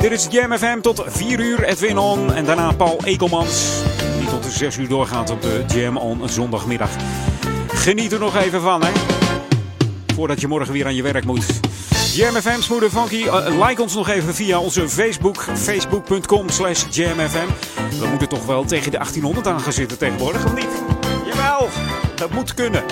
Dit is Jam FM tot 4 uur, Edwin On. En daarna Paul Ekelmans. Die tot 6 uur doorgaat op de Jam On zondagmiddag. Geniet er nog even van, hè. Voordat je morgen weer aan je werk moet. Jam FM, and Funky. Eh, like ons nog even via onze Facebook. Facebook.com slash jamfm. We moeten toch wel tegen de 1800 aan gaan tegenwoordig, of niet? Jawel, dat moet kunnen.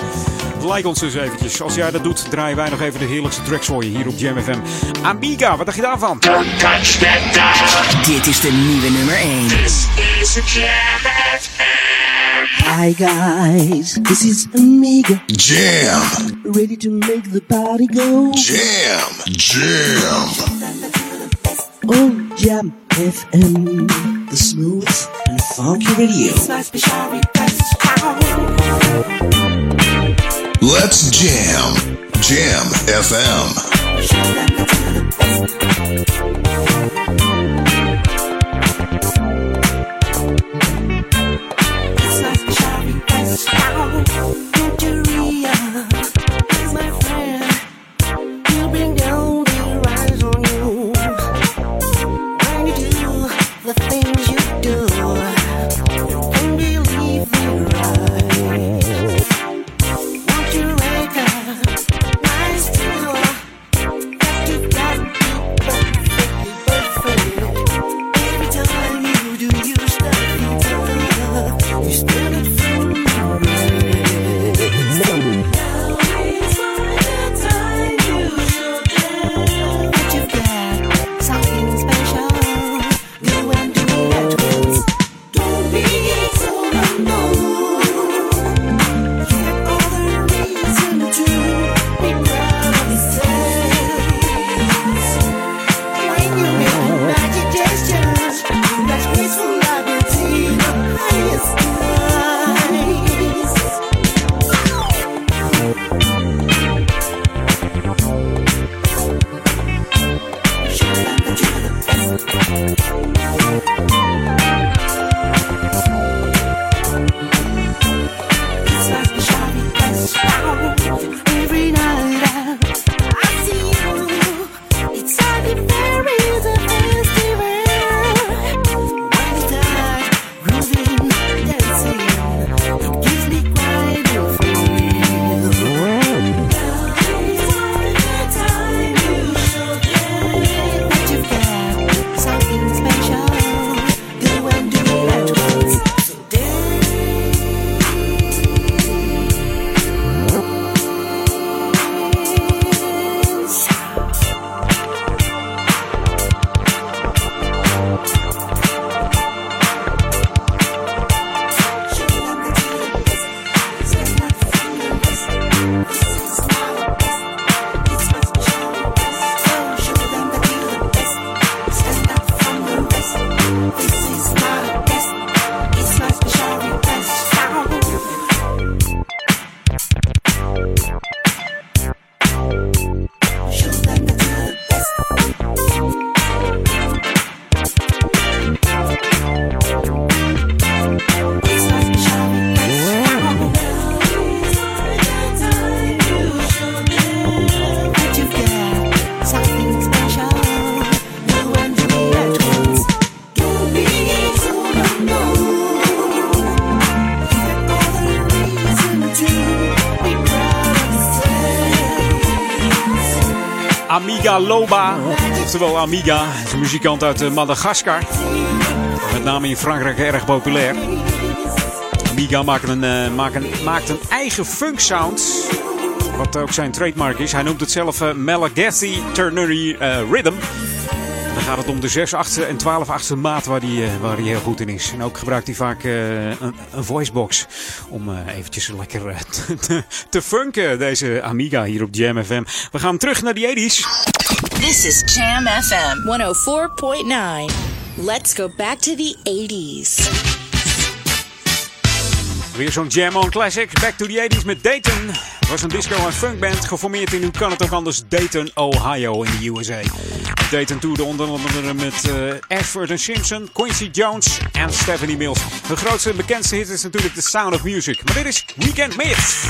Like ons dus eventjes. Als jij dat doet, draaien wij nog even de heerlijkste tracks voor je hier op Jam FM. Amiga, wat dacht je daarvan? Don't touch that dial. Dit is de nieuwe nummer 1. This is Jam Hi guys, this is Amiga. Jam. Ready to make the party go. Jam. Jam. Oh, Jam FM. The smooth and funky radio. Let's jam. Jam FM. Amiga Loba, oftewel Amiga, een muzikant uit eh, Madagaskar. Met name in Frankrijk erg populair. Amiga maakt een, eh, maakt een, maakt een eigen funk sound. Wat ook zijn trademark is. Hij noemt het zelf uh, Malagasy Ternary Rhythm. Dan gaat het om de 6 achtste en 12 achtste maat waar hij, waar heel goed in is. En ook gebruikt hij vaak een, een voicebox om uh, eventjes lekker <laughs> te, funken, deze Amiga hier op Jam FM. We gaan terug naar die 80s. This is Jam FM 104.9. Let's go back to the 80s. Weer zo'n Jam On Classic. Back to the 80s met Dayton. Het was een disco- en funkband geformeerd in, hoe kan het ook anders, Dayton, Ohio in de USA. Dayton toerde onder andere met uh, Ashford en Simpson, Quincy Jones en Stephanie Mills. Hun grootste en bekendste hit is natuurlijk The Sound of Music. Maar dit is Weekend Myths.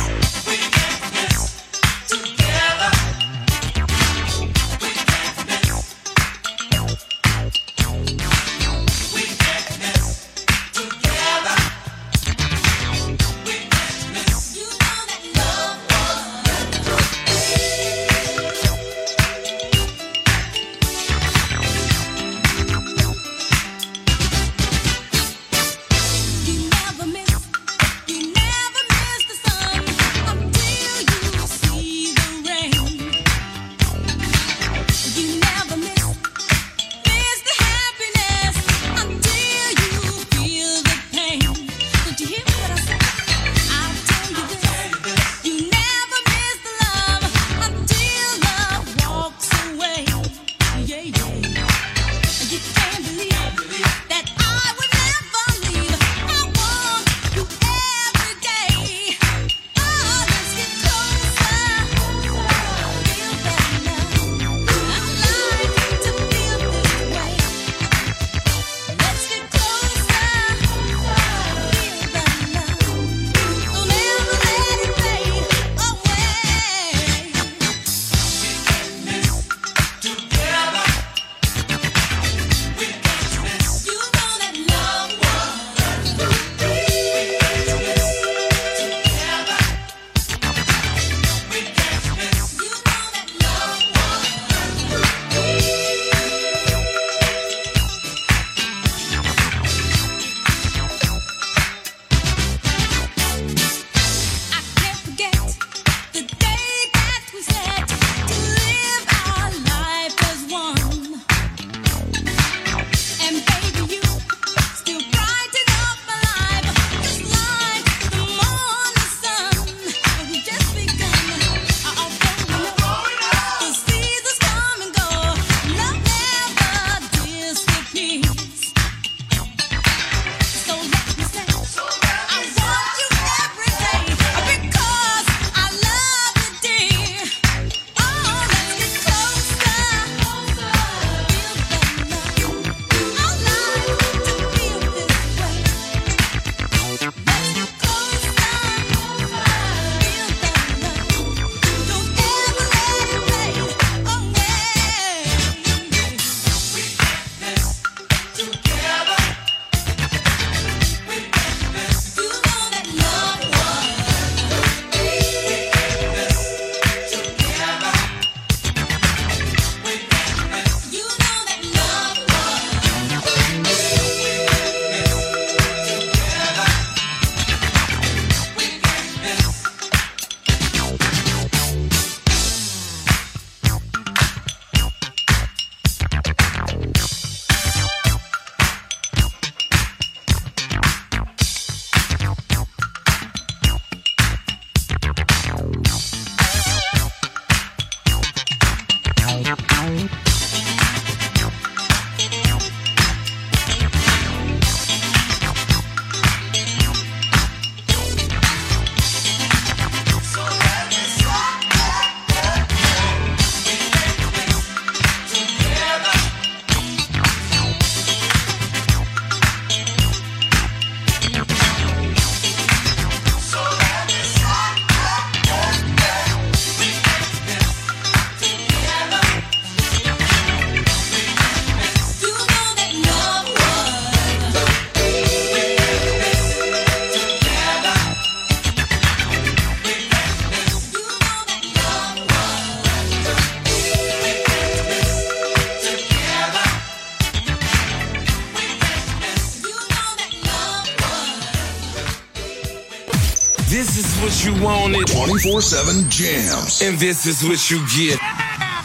24/7 Jams. And this is what you get.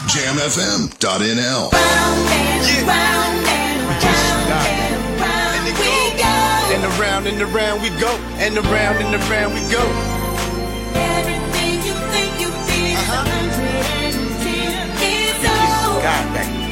JamFM.nl. Round and yeah. and round and round we go. And around and around we go. And around and around we go. Everything you think you did, uh-huh. God, that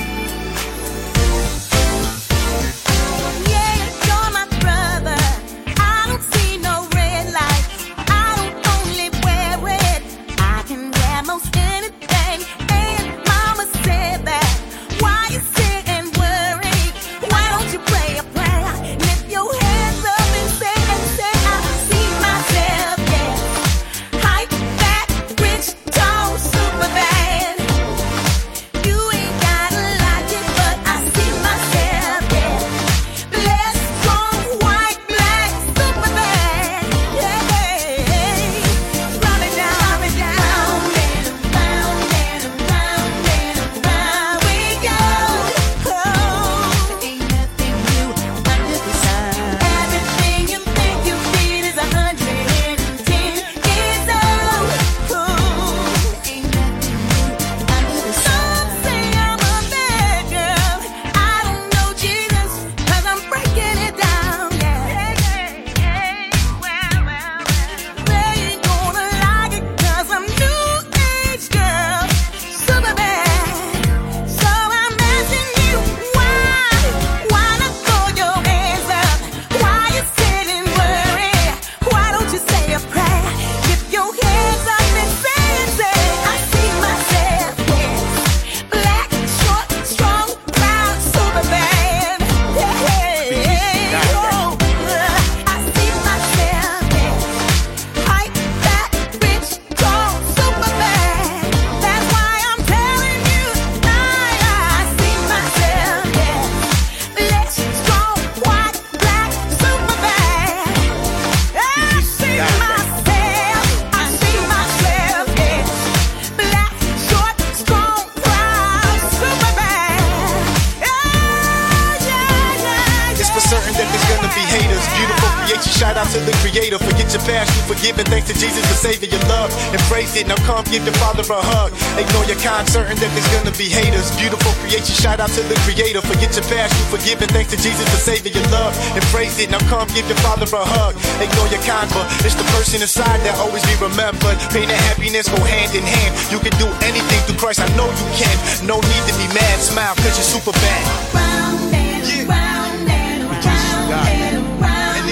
out to the creator. Forget your past, you forgiven. Thanks to Jesus, for saving your love. Embrace it, now come give your father a hug. Ignore your but it's the person inside that always be remembered. Pain and happiness go hand in hand. You can do anything through Christ, I know you can. No need to be mad, smile, cause you're super bad.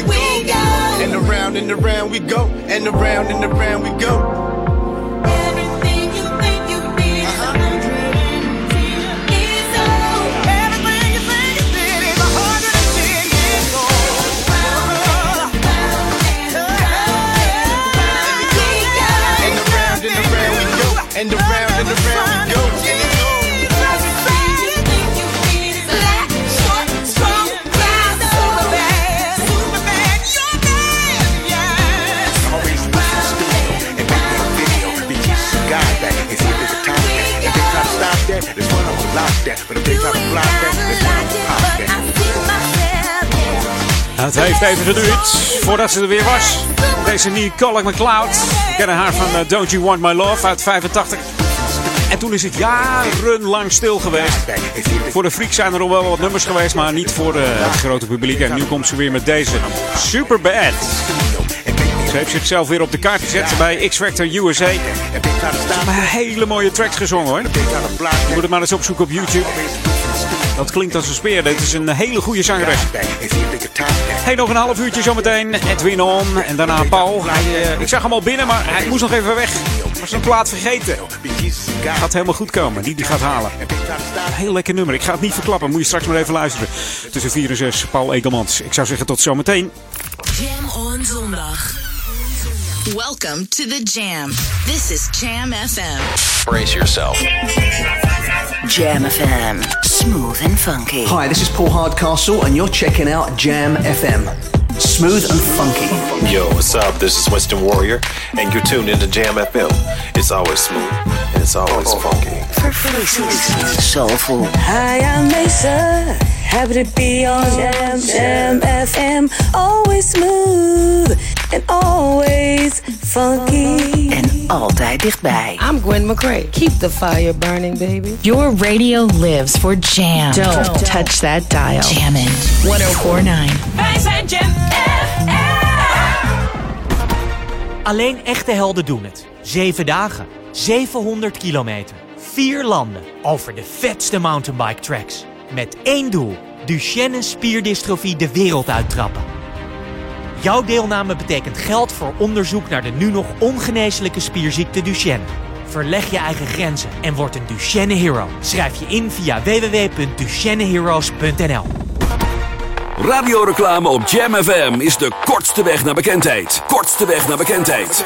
We go. And around and around we go, and around and around we go. And around Het heeft even geduurd voordat ze er weer was. Deze Nicole McLeod. We kennen haar van eh, Don't You Want My Love uit 85. En toen is het jarenlang stil geweest. Voor de freaks zijn er al wel wat nummers geweest, maar niet voor eh, het grote publiek. En nu komt ze weer met deze Super Bad. Ze heeft zichzelf weer op de kaart gezet bij X Factor USA. Hebben hele mooie tracks gezongen hoor. Je moet het maar eens opzoeken op YouTube. Dat klinkt als een speer. Dit is een hele goede zangeres. Hey, nog een half uurtje zometeen. Edwin On en daarna Paul. Hij, eh, ik zag hem al binnen, maar hij moest nog even weg. Was een plaat vergeten. Gaat helemaal goed komen. Die die gaat halen. Heel lekker nummer. Ik ga het niet verklappen. Moet je straks maar even luisteren. Tussen 4 en 6. Paul Egelmans. Ik zou zeggen tot zometeen. Jam on zondag. Welcome to the Jam. This is Jam FM. Brace yourself. Jam FM. Smooth and funky. Hi, this is Paul Hardcastle, and you're checking out Jam FM. Smooth and funky. Yo, what's up? This is Winston Warrior, and you're tuned into Jam FM. It's always smooth and it's always funky. Soulful. Hi, I'm Mesa. Happy to be on Jam, Jam FM. Always smooth and always funky. En altijd dichtbij. I'm Gwen McCrae. Keep the fire burning, baby. Your radio lives for jam. Don't, touch that dial. Jammin' 1049. Wij zijn Jam Alleen echte helden doen het. Zeven dagen, 700 kilometer, vier landen, over de vetste mountainbike tracks. Met één doel, Duchenne spierdystrofie de wereld uittrappen. Jouw deelname betekent geld voor onderzoek naar de nu nog ongeneeslijke spierziekte Duchenne. Verleg je eigen grenzen en word een Duchenne Hero. Schrijf je in via www.duchenneheroes.nl Radioreclame op Jam FM is de kortste weg naar bekendheid. Kortste weg naar bekendheid.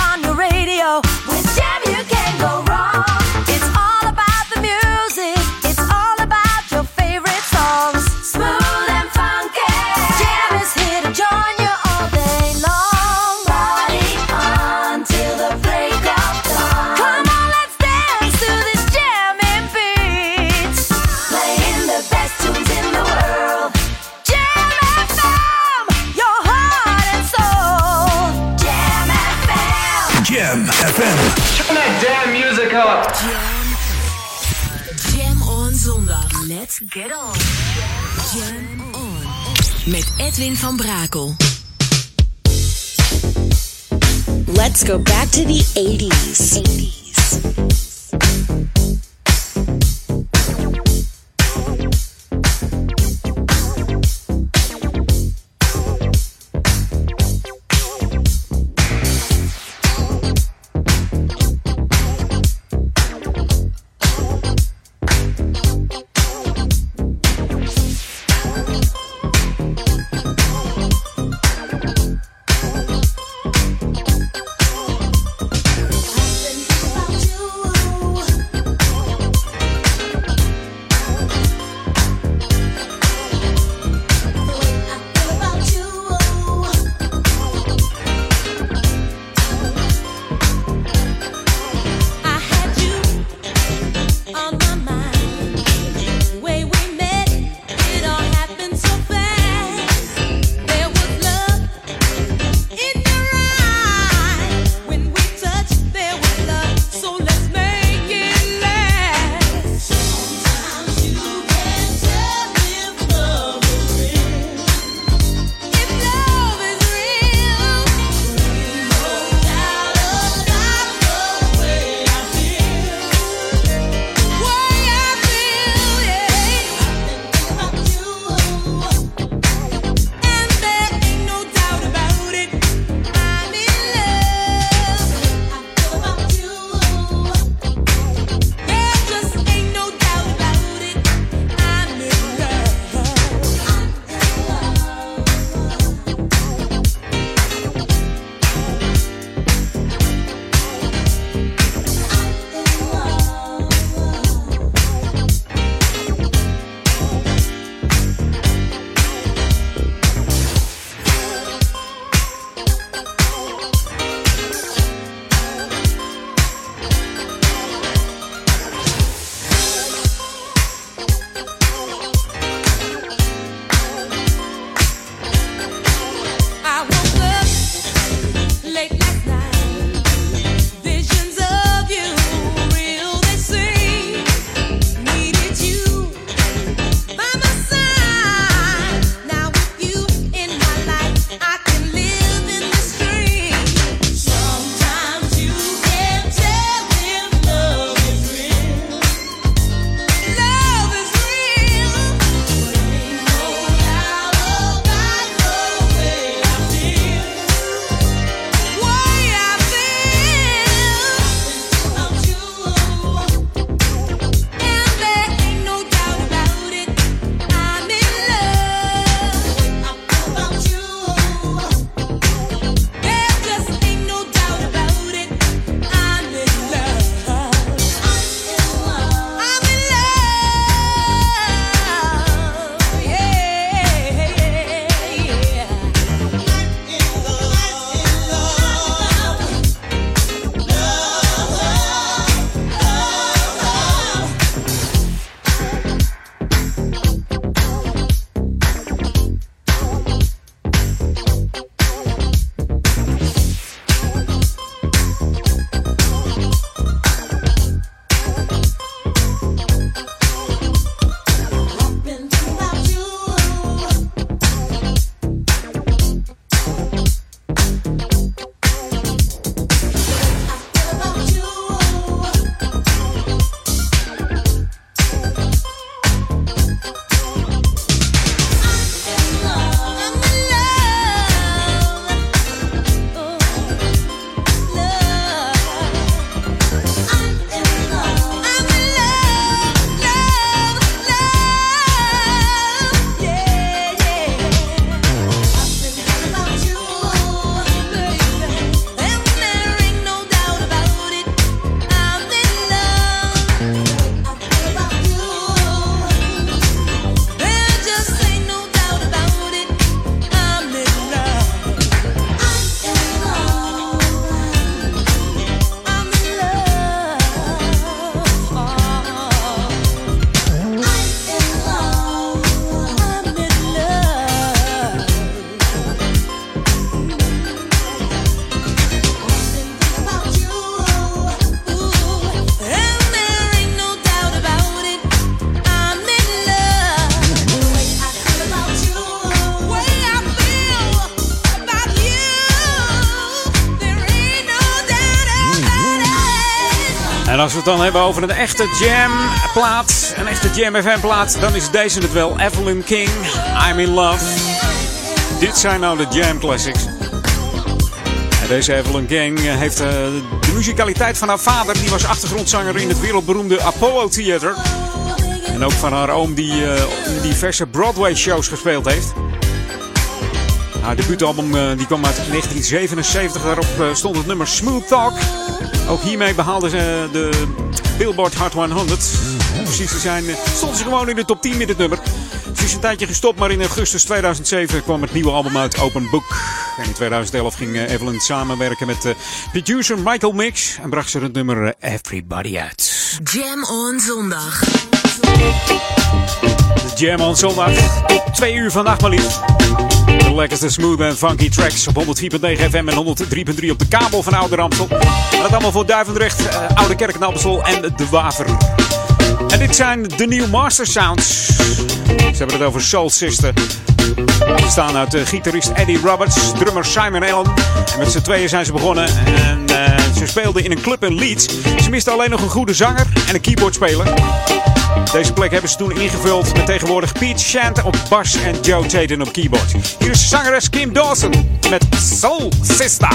Get on. Jam on. Met Edwin van Brakel. Let's go back to the 80s. 80s. Het dan hebben over een echte jam plaat, een echte jam FM plaat, dan is deze het wel. Evelyn King, I'm in Love. Dit zijn nou de jam classics. En deze Evelyn King heeft uh, de muzikaliteit van haar vader. Die was achtergrondzanger in het wereldberoemde Apollo Theater. En ook van haar oom die uh, diverse Broadway shows gespeeld heeft. Haar debuutalbum uh, die kwam uit 1977. Daarop stond het nummer Smooth Talk. Ook hiermee behaalde ze de Billboard Hot 100. Precies te zijn, stond ze gewoon in de top 10 met het nummer. Ze is een tijdje gestopt, maar in augustus 2007 kwam het nieuwe album uit Open Book. En in 2011 ging Evelyn samenwerken met producer Michael Mix en bracht ze het nummer Everybody uit. Jam on zondag. De Jam on zondag. Twee uur vandaag maar liefst. Lekkerste smooth en funky tracks op 104.9 FM en 103.3 op de kabel van Oude Ramsel. En dat allemaal voor Duivendrecht, uh, Oude Kerk, en De Waver. En dit zijn de New Master Sounds. Ze hebben het over Soul Sister. Staan uit uh, gitarist Eddie Roberts, drummer Simon Allen. En met z'n tweeën zijn ze begonnen. En uh, ze speelden in een club in Leeds. Ze misten alleen nog een goede zanger en een keyboardspeler. Deze plek hebben ze toen ingevuld met tegenwoordig Pete Shant op bas en Joe Tatum op keyboard. Hier is zangeres Kim Dawson met Soul Sister.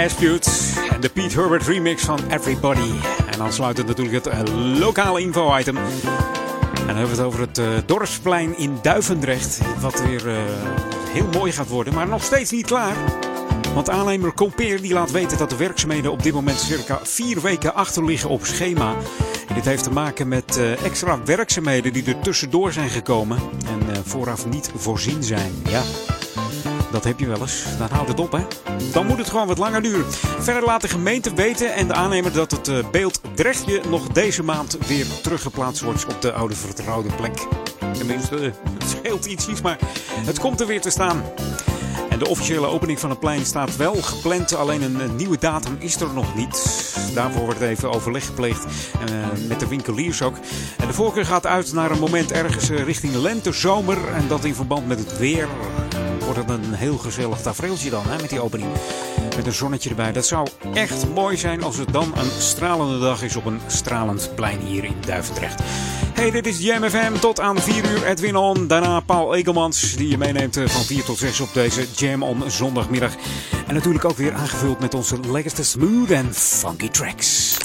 En de Pete Herbert remix van Everybody. En dan sluit het natuurlijk het eh, lokale info-item. En dan hebben we het over het eh, dorpsplein in Duivendrecht. Wat weer eh, heel mooi gaat worden, maar nog steeds niet klaar. Want aannemer Compeer die laat weten dat de werkzaamheden op dit moment circa vier weken achter liggen op schema. En dit heeft te maken met extra werkzaamheden die er tussendoor zijn gekomen en vooraf niet voorzien zijn. Ja, dat heb je wel eens. Dan houdt het op, hè? Dan moet het gewoon wat langer duren. Verder laat de gemeente weten en de aannemer dat het eh, beeld Drechtje nog deze maand weer teruggeplaatst wordt op de oude vertrouwde plek. Tenminste, <laughs> het scheelt ietsjes, maar het komt er weer te staan. En de officiële opening van het plein staat wel gepland, alleen een, nieuwe datum is er nog niet. Daarvoor wordt even overleg gepleegd eh, met de winkeliers ook. En de voorkeur gaat uit naar een moment ergens eh, richting lente, zomer. En dat in verband met het weer heel gezellig tafereeltje dan, hè, met die opening. Met een zonnetje erbij. Dat zou echt mooi zijn als het dan een stralende dag is op een stralend plein hier in Duivendrecht. Hey, dit is Jam FM. Tot aan 4 uur Edwin On. Daarna Paul Egelmans, die je meeneemt eh, van 4 tot 6 op deze Jam On zondagmiddag. En natuurlijk ook weer aangevuld met onze lekkerste smooth en funky tracks.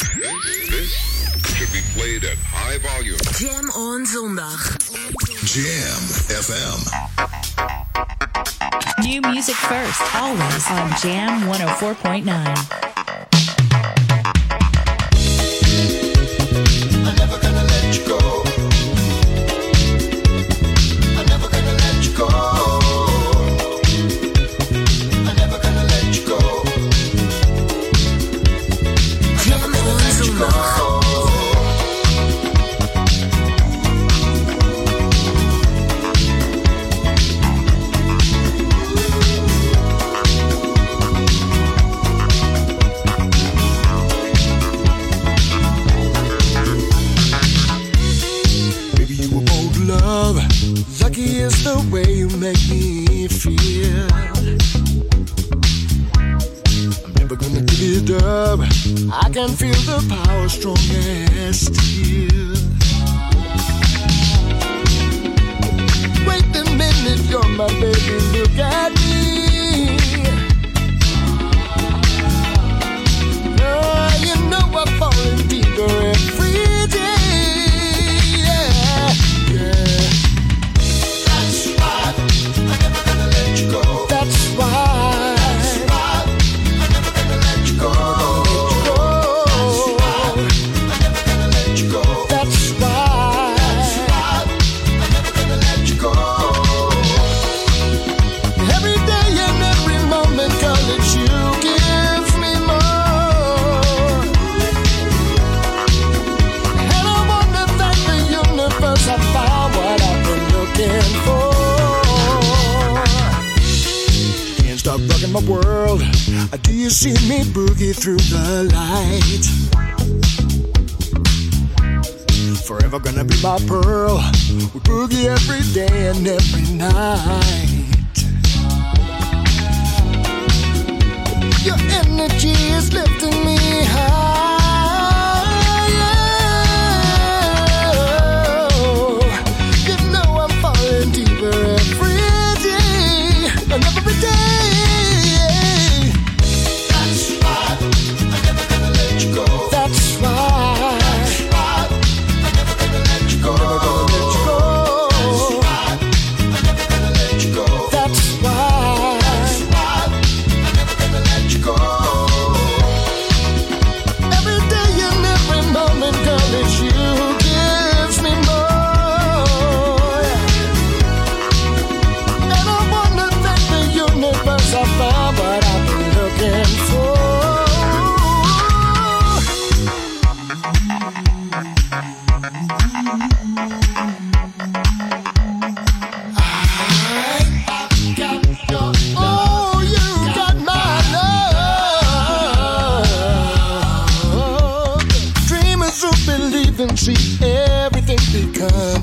Should be played at high volume. Jam on zondag. Jam FM. New music first, always on Jam 104.9. I can feel the power strong as steel. Do you see me boogie through the light? Forever gonna be my pearl. We boogie every day and every night. Your energy is lifting me high.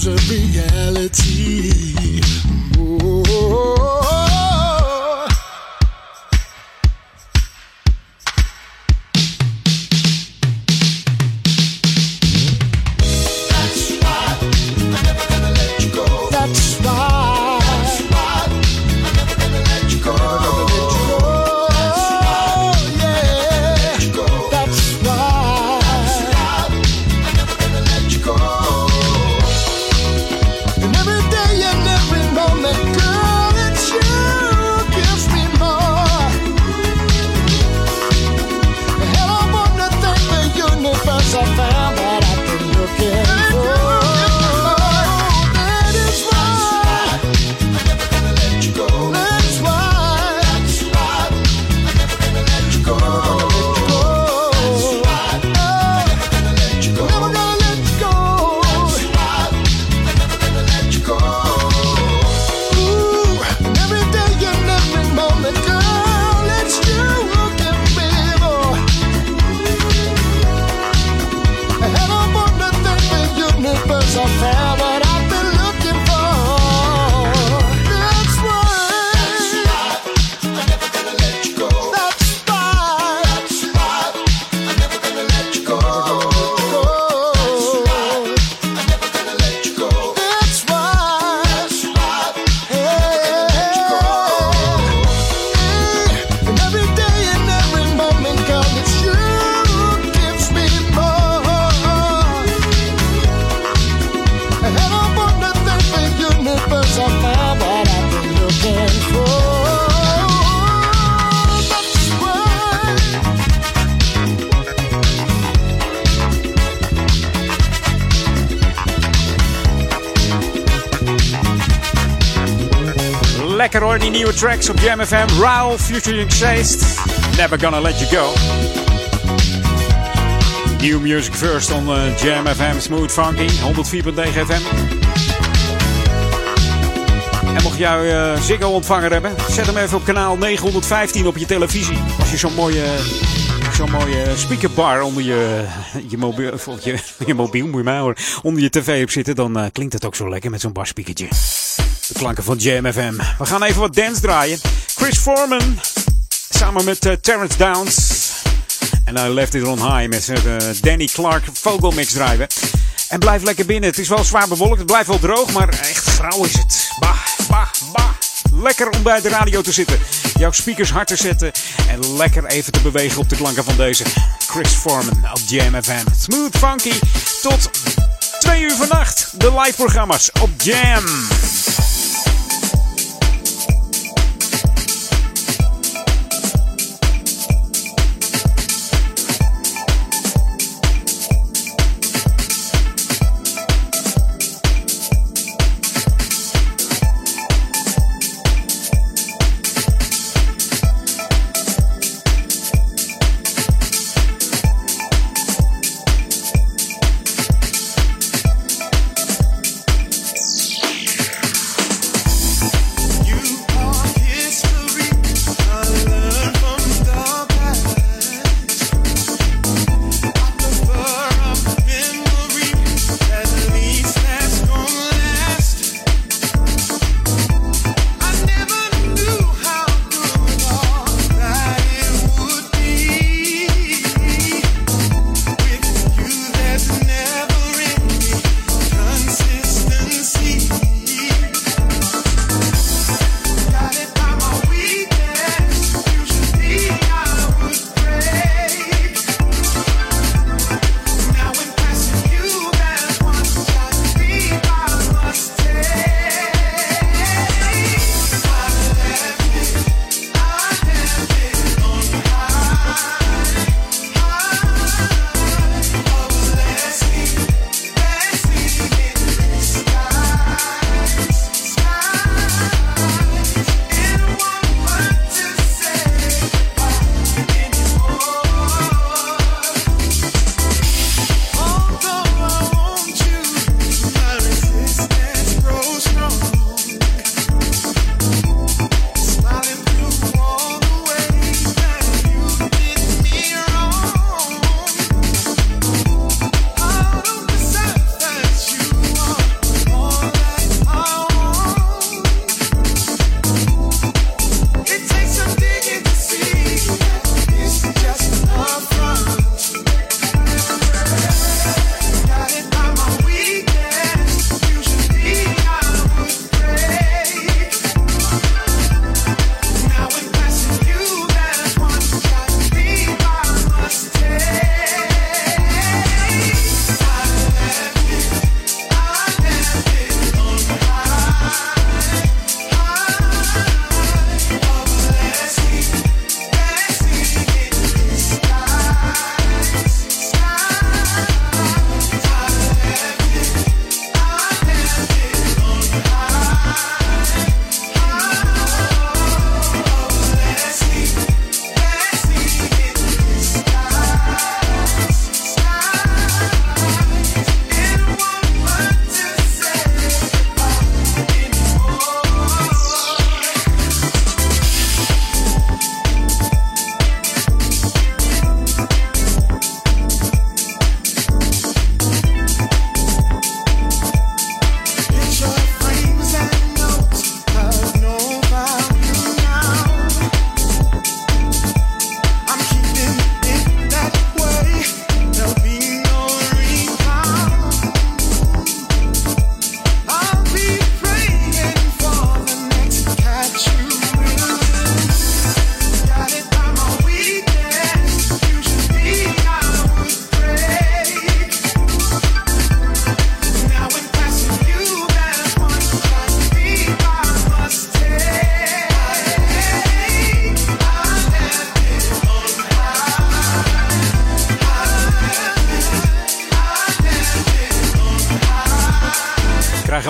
surgery. Die nieuwe tracks op Jam FM. Raul, featuring Seist. Never gonna let you go. New music first on uh, Jam FM. Smooth Funky, 104.9 FM. En mocht jij uh, Ziggo ontvanger hebben, zet hem even op kanaal 915 op je televisie. Als je zo'n mooie, zo'n mooie speakerbar onder je, je, mobiel, je, <laughs> je mobiel, moet je onder je tv hebt zitten, dan uh, klinkt het ook zo lekker met zo'n barspeakertje. Klanken van Jam FM. We gaan even wat dance draaien. Chris Foreman samen met uh, Terrence Downs. En hij left it on high met uh, Danny Clark vogelmix draaien. En blijf lekker binnen. Het is wel zwaar bewolkt. Het blijft wel droog, maar echt grauw is het. Bah, bah, bah. Lekker om bij de radio te zitten. Jouw speakers hard te zetten. En lekker even te bewegen op de klanken van deze Chris Foreman op Jam FM. Smooth funky. Tot twee uur vannacht. De live programma's op Jam.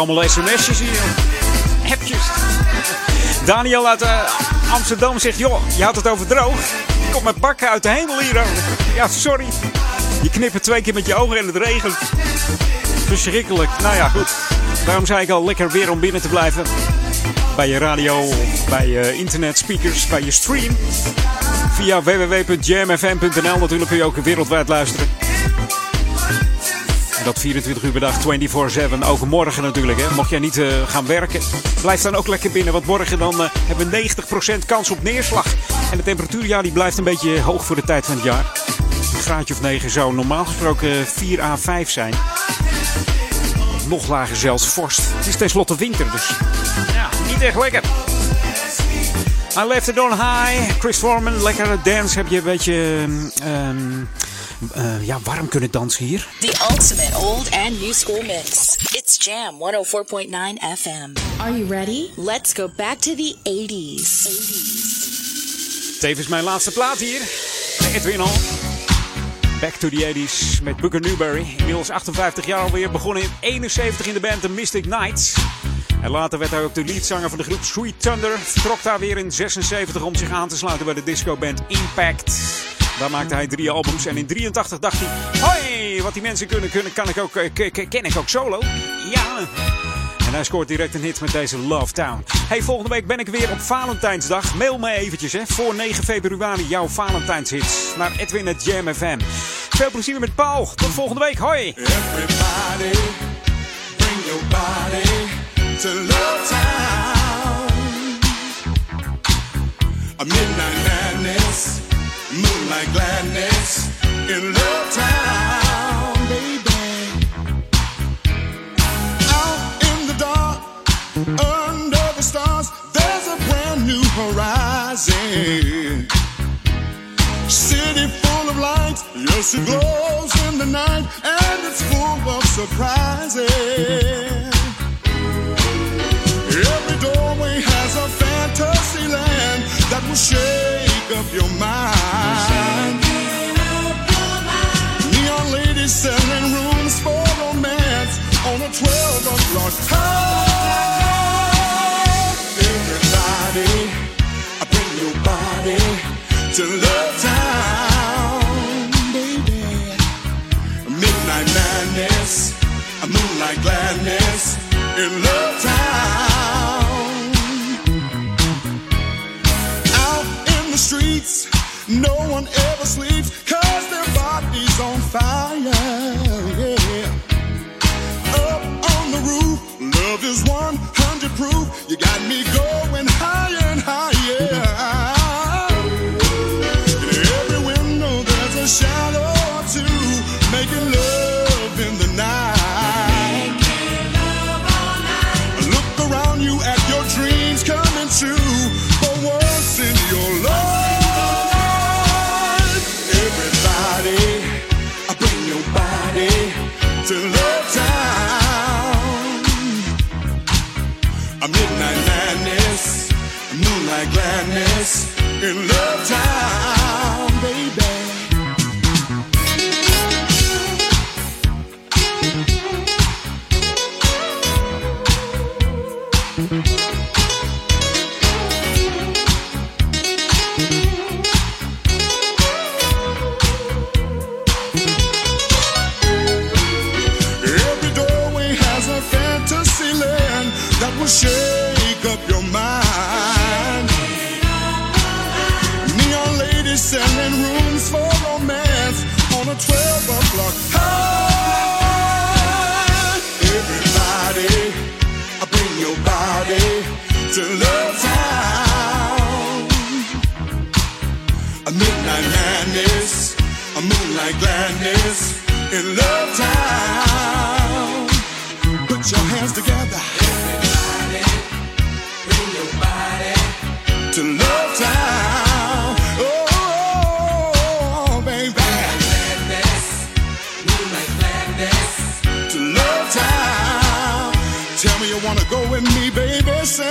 Allemaal sms'jes hier. Appjes. Daniel uit eh, Amsterdam zegt, joh, je had het over droog. Kom met bakken uit de hemel hier. Ja, sorry. Je knippert twee keer met je ogen en het regent. Verschrikkelijk. Nou ja, goed. Daarom zei ik al, lekker weer om binnen te blijven. Bij je radio, bij je internetspeakers, bij je stream. Via www.jamfm.nl natuurlijk kun je ook wereldwijd luisteren. Dat 24 uur per dag, 24-7. Ook morgen natuurlijk. Hè. Mocht jij niet eh, gaan werken, blijf dan ook lekker binnen. Want morgen dan, eh, hebben we 90% kans op neerslag. En de temperatuur ja, die blijft een beetje hoog voor de tijd van het jaar. Een graadje of 9 zou normaal gesproken 4 à 5 zijn. Nog lager zelfs vorst. Het is tenslotte winter, dus ja, niet echt lekker. I left it on high. Chris Foreman, lekkere dance. Heb je een beetje ehm, eh, ja, warm kunnen dansen hier? The ultimate old and new school mix. It's Jam 104.9 FM. Are you ready? Let's go back to the 80s. Tevens mijn laatste plaat hier. Edwin al. Back to the 80s met Booker Newberry. Inmiddels 58 jaar alweer. Begonnen in 71 in de band The Mystic Knights. En later werd hij ook de leadzanger van de groep Sweet Thunder. Vertrok daar weer in 76 om zich aan te sluiten bij de discoband Impact. Daar maakte hij drie albums en in 83 dacht hij... Hoi, wat die mensen kunnen, kunnen kan ik ook, eh, ken ik ook solo. Ja. En hij scoort direct een hit met deze Love Town. Hey, volgende week ben ik weer op Valentijnsdag. Mail me eventjes, hè, voor 9 februari, jouw Valentijnshits. Naar Edwin at Jam FM. Veel plezier met Paul. Tot volgende week. Hoi. Everybody, bring your body to Love Town. A midnight madness, moonlight gladness in Love Town, baby. Out in the dark, under the stars, there's a brand new horizon. City full of lights, yes, it glows in the night, and it's full of surprises. Every doorway has a fantasy land that will shake up your mind. Selling rooms for romance on a 12 o'clock time. Everybody, bring your body to Love Town, baby. Midnight madness, a moonlight gladness in Love Town. Out in the streets, no one ever sleeps, cause body's on fire. Yeah. Up on the roof, love is 100 proof. You got me going moonlight gladness in Love Town, moonlight gladness in Love Town. Put your hands together. Everybody, bring your body to Love Town. Oh, baby. Moonlight gladness to Love Town. Tell me you wanna go with me, baby. Say,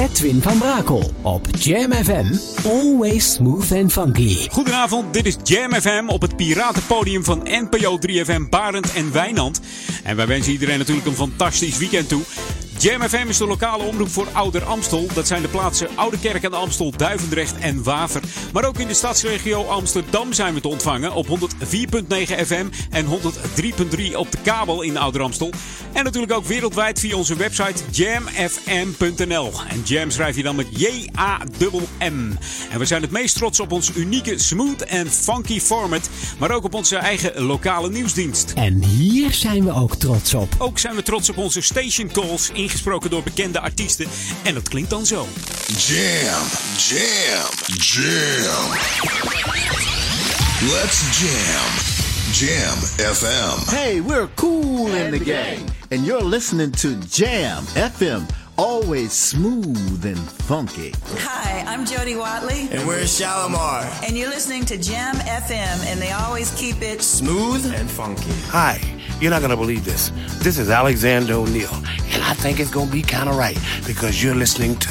Edwin van Brakel op Jam FM. Always smooth and funky. Goedenavond, dit is Jam FM op het piratenpodium van NPO 3FM Barend en Wijnand. En wij wensen iedereen natuurlijk een fantastisch weekend toe. Jam FM is de lokale omroep voor Ouder Amstel. Dat zijn de plaatsen Oude Kerk aan de Amstel, Duivendrecht en Waver. Maar ook in de stadsregio Amsterdam zijn we te ontvangen op 104.9 FM en 103.3 op de kabel in Ouder Amstel. En natuurlijk ook wereldwijd via onze website jamfm.nl. En Jam schrijf je dan met J-A-M-M. En we zijn het meest trots op ons unieke smooth en funky format, maar ook op onze eigen lokale nieuwsdienst. En hier zijn we ook trots op. Ook zijn we trots op onze station calls, ingesproken door bekende artiesten. En dat klinkt dan zo. Jam, jam, jam. Let's jam. Jam FM. Hey, we're cool in the game. and you're listening to Jam FM. Always smooth and funky. Hi, I'm Jody Watley. And we're Shalimar. And you're listening to Jam FM, and they always keep it Smooth and funky. Hi, you're not going to believe this. This is Alexander O'Neill, and I think it's going to be kind of right because you're listening to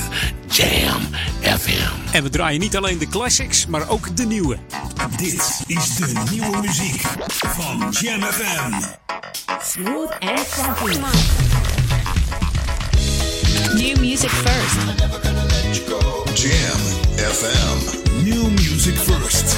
Jam FM. En we draaien niet alleen de classics, maar ook de nieuwe. Dit is de nieuwe muziek van Jam FM. Smooth and funky. New music first. Jam FM. New music first.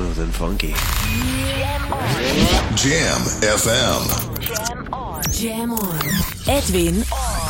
smooth and funky. Jam FM. Jam on. Jam on. Edwin on.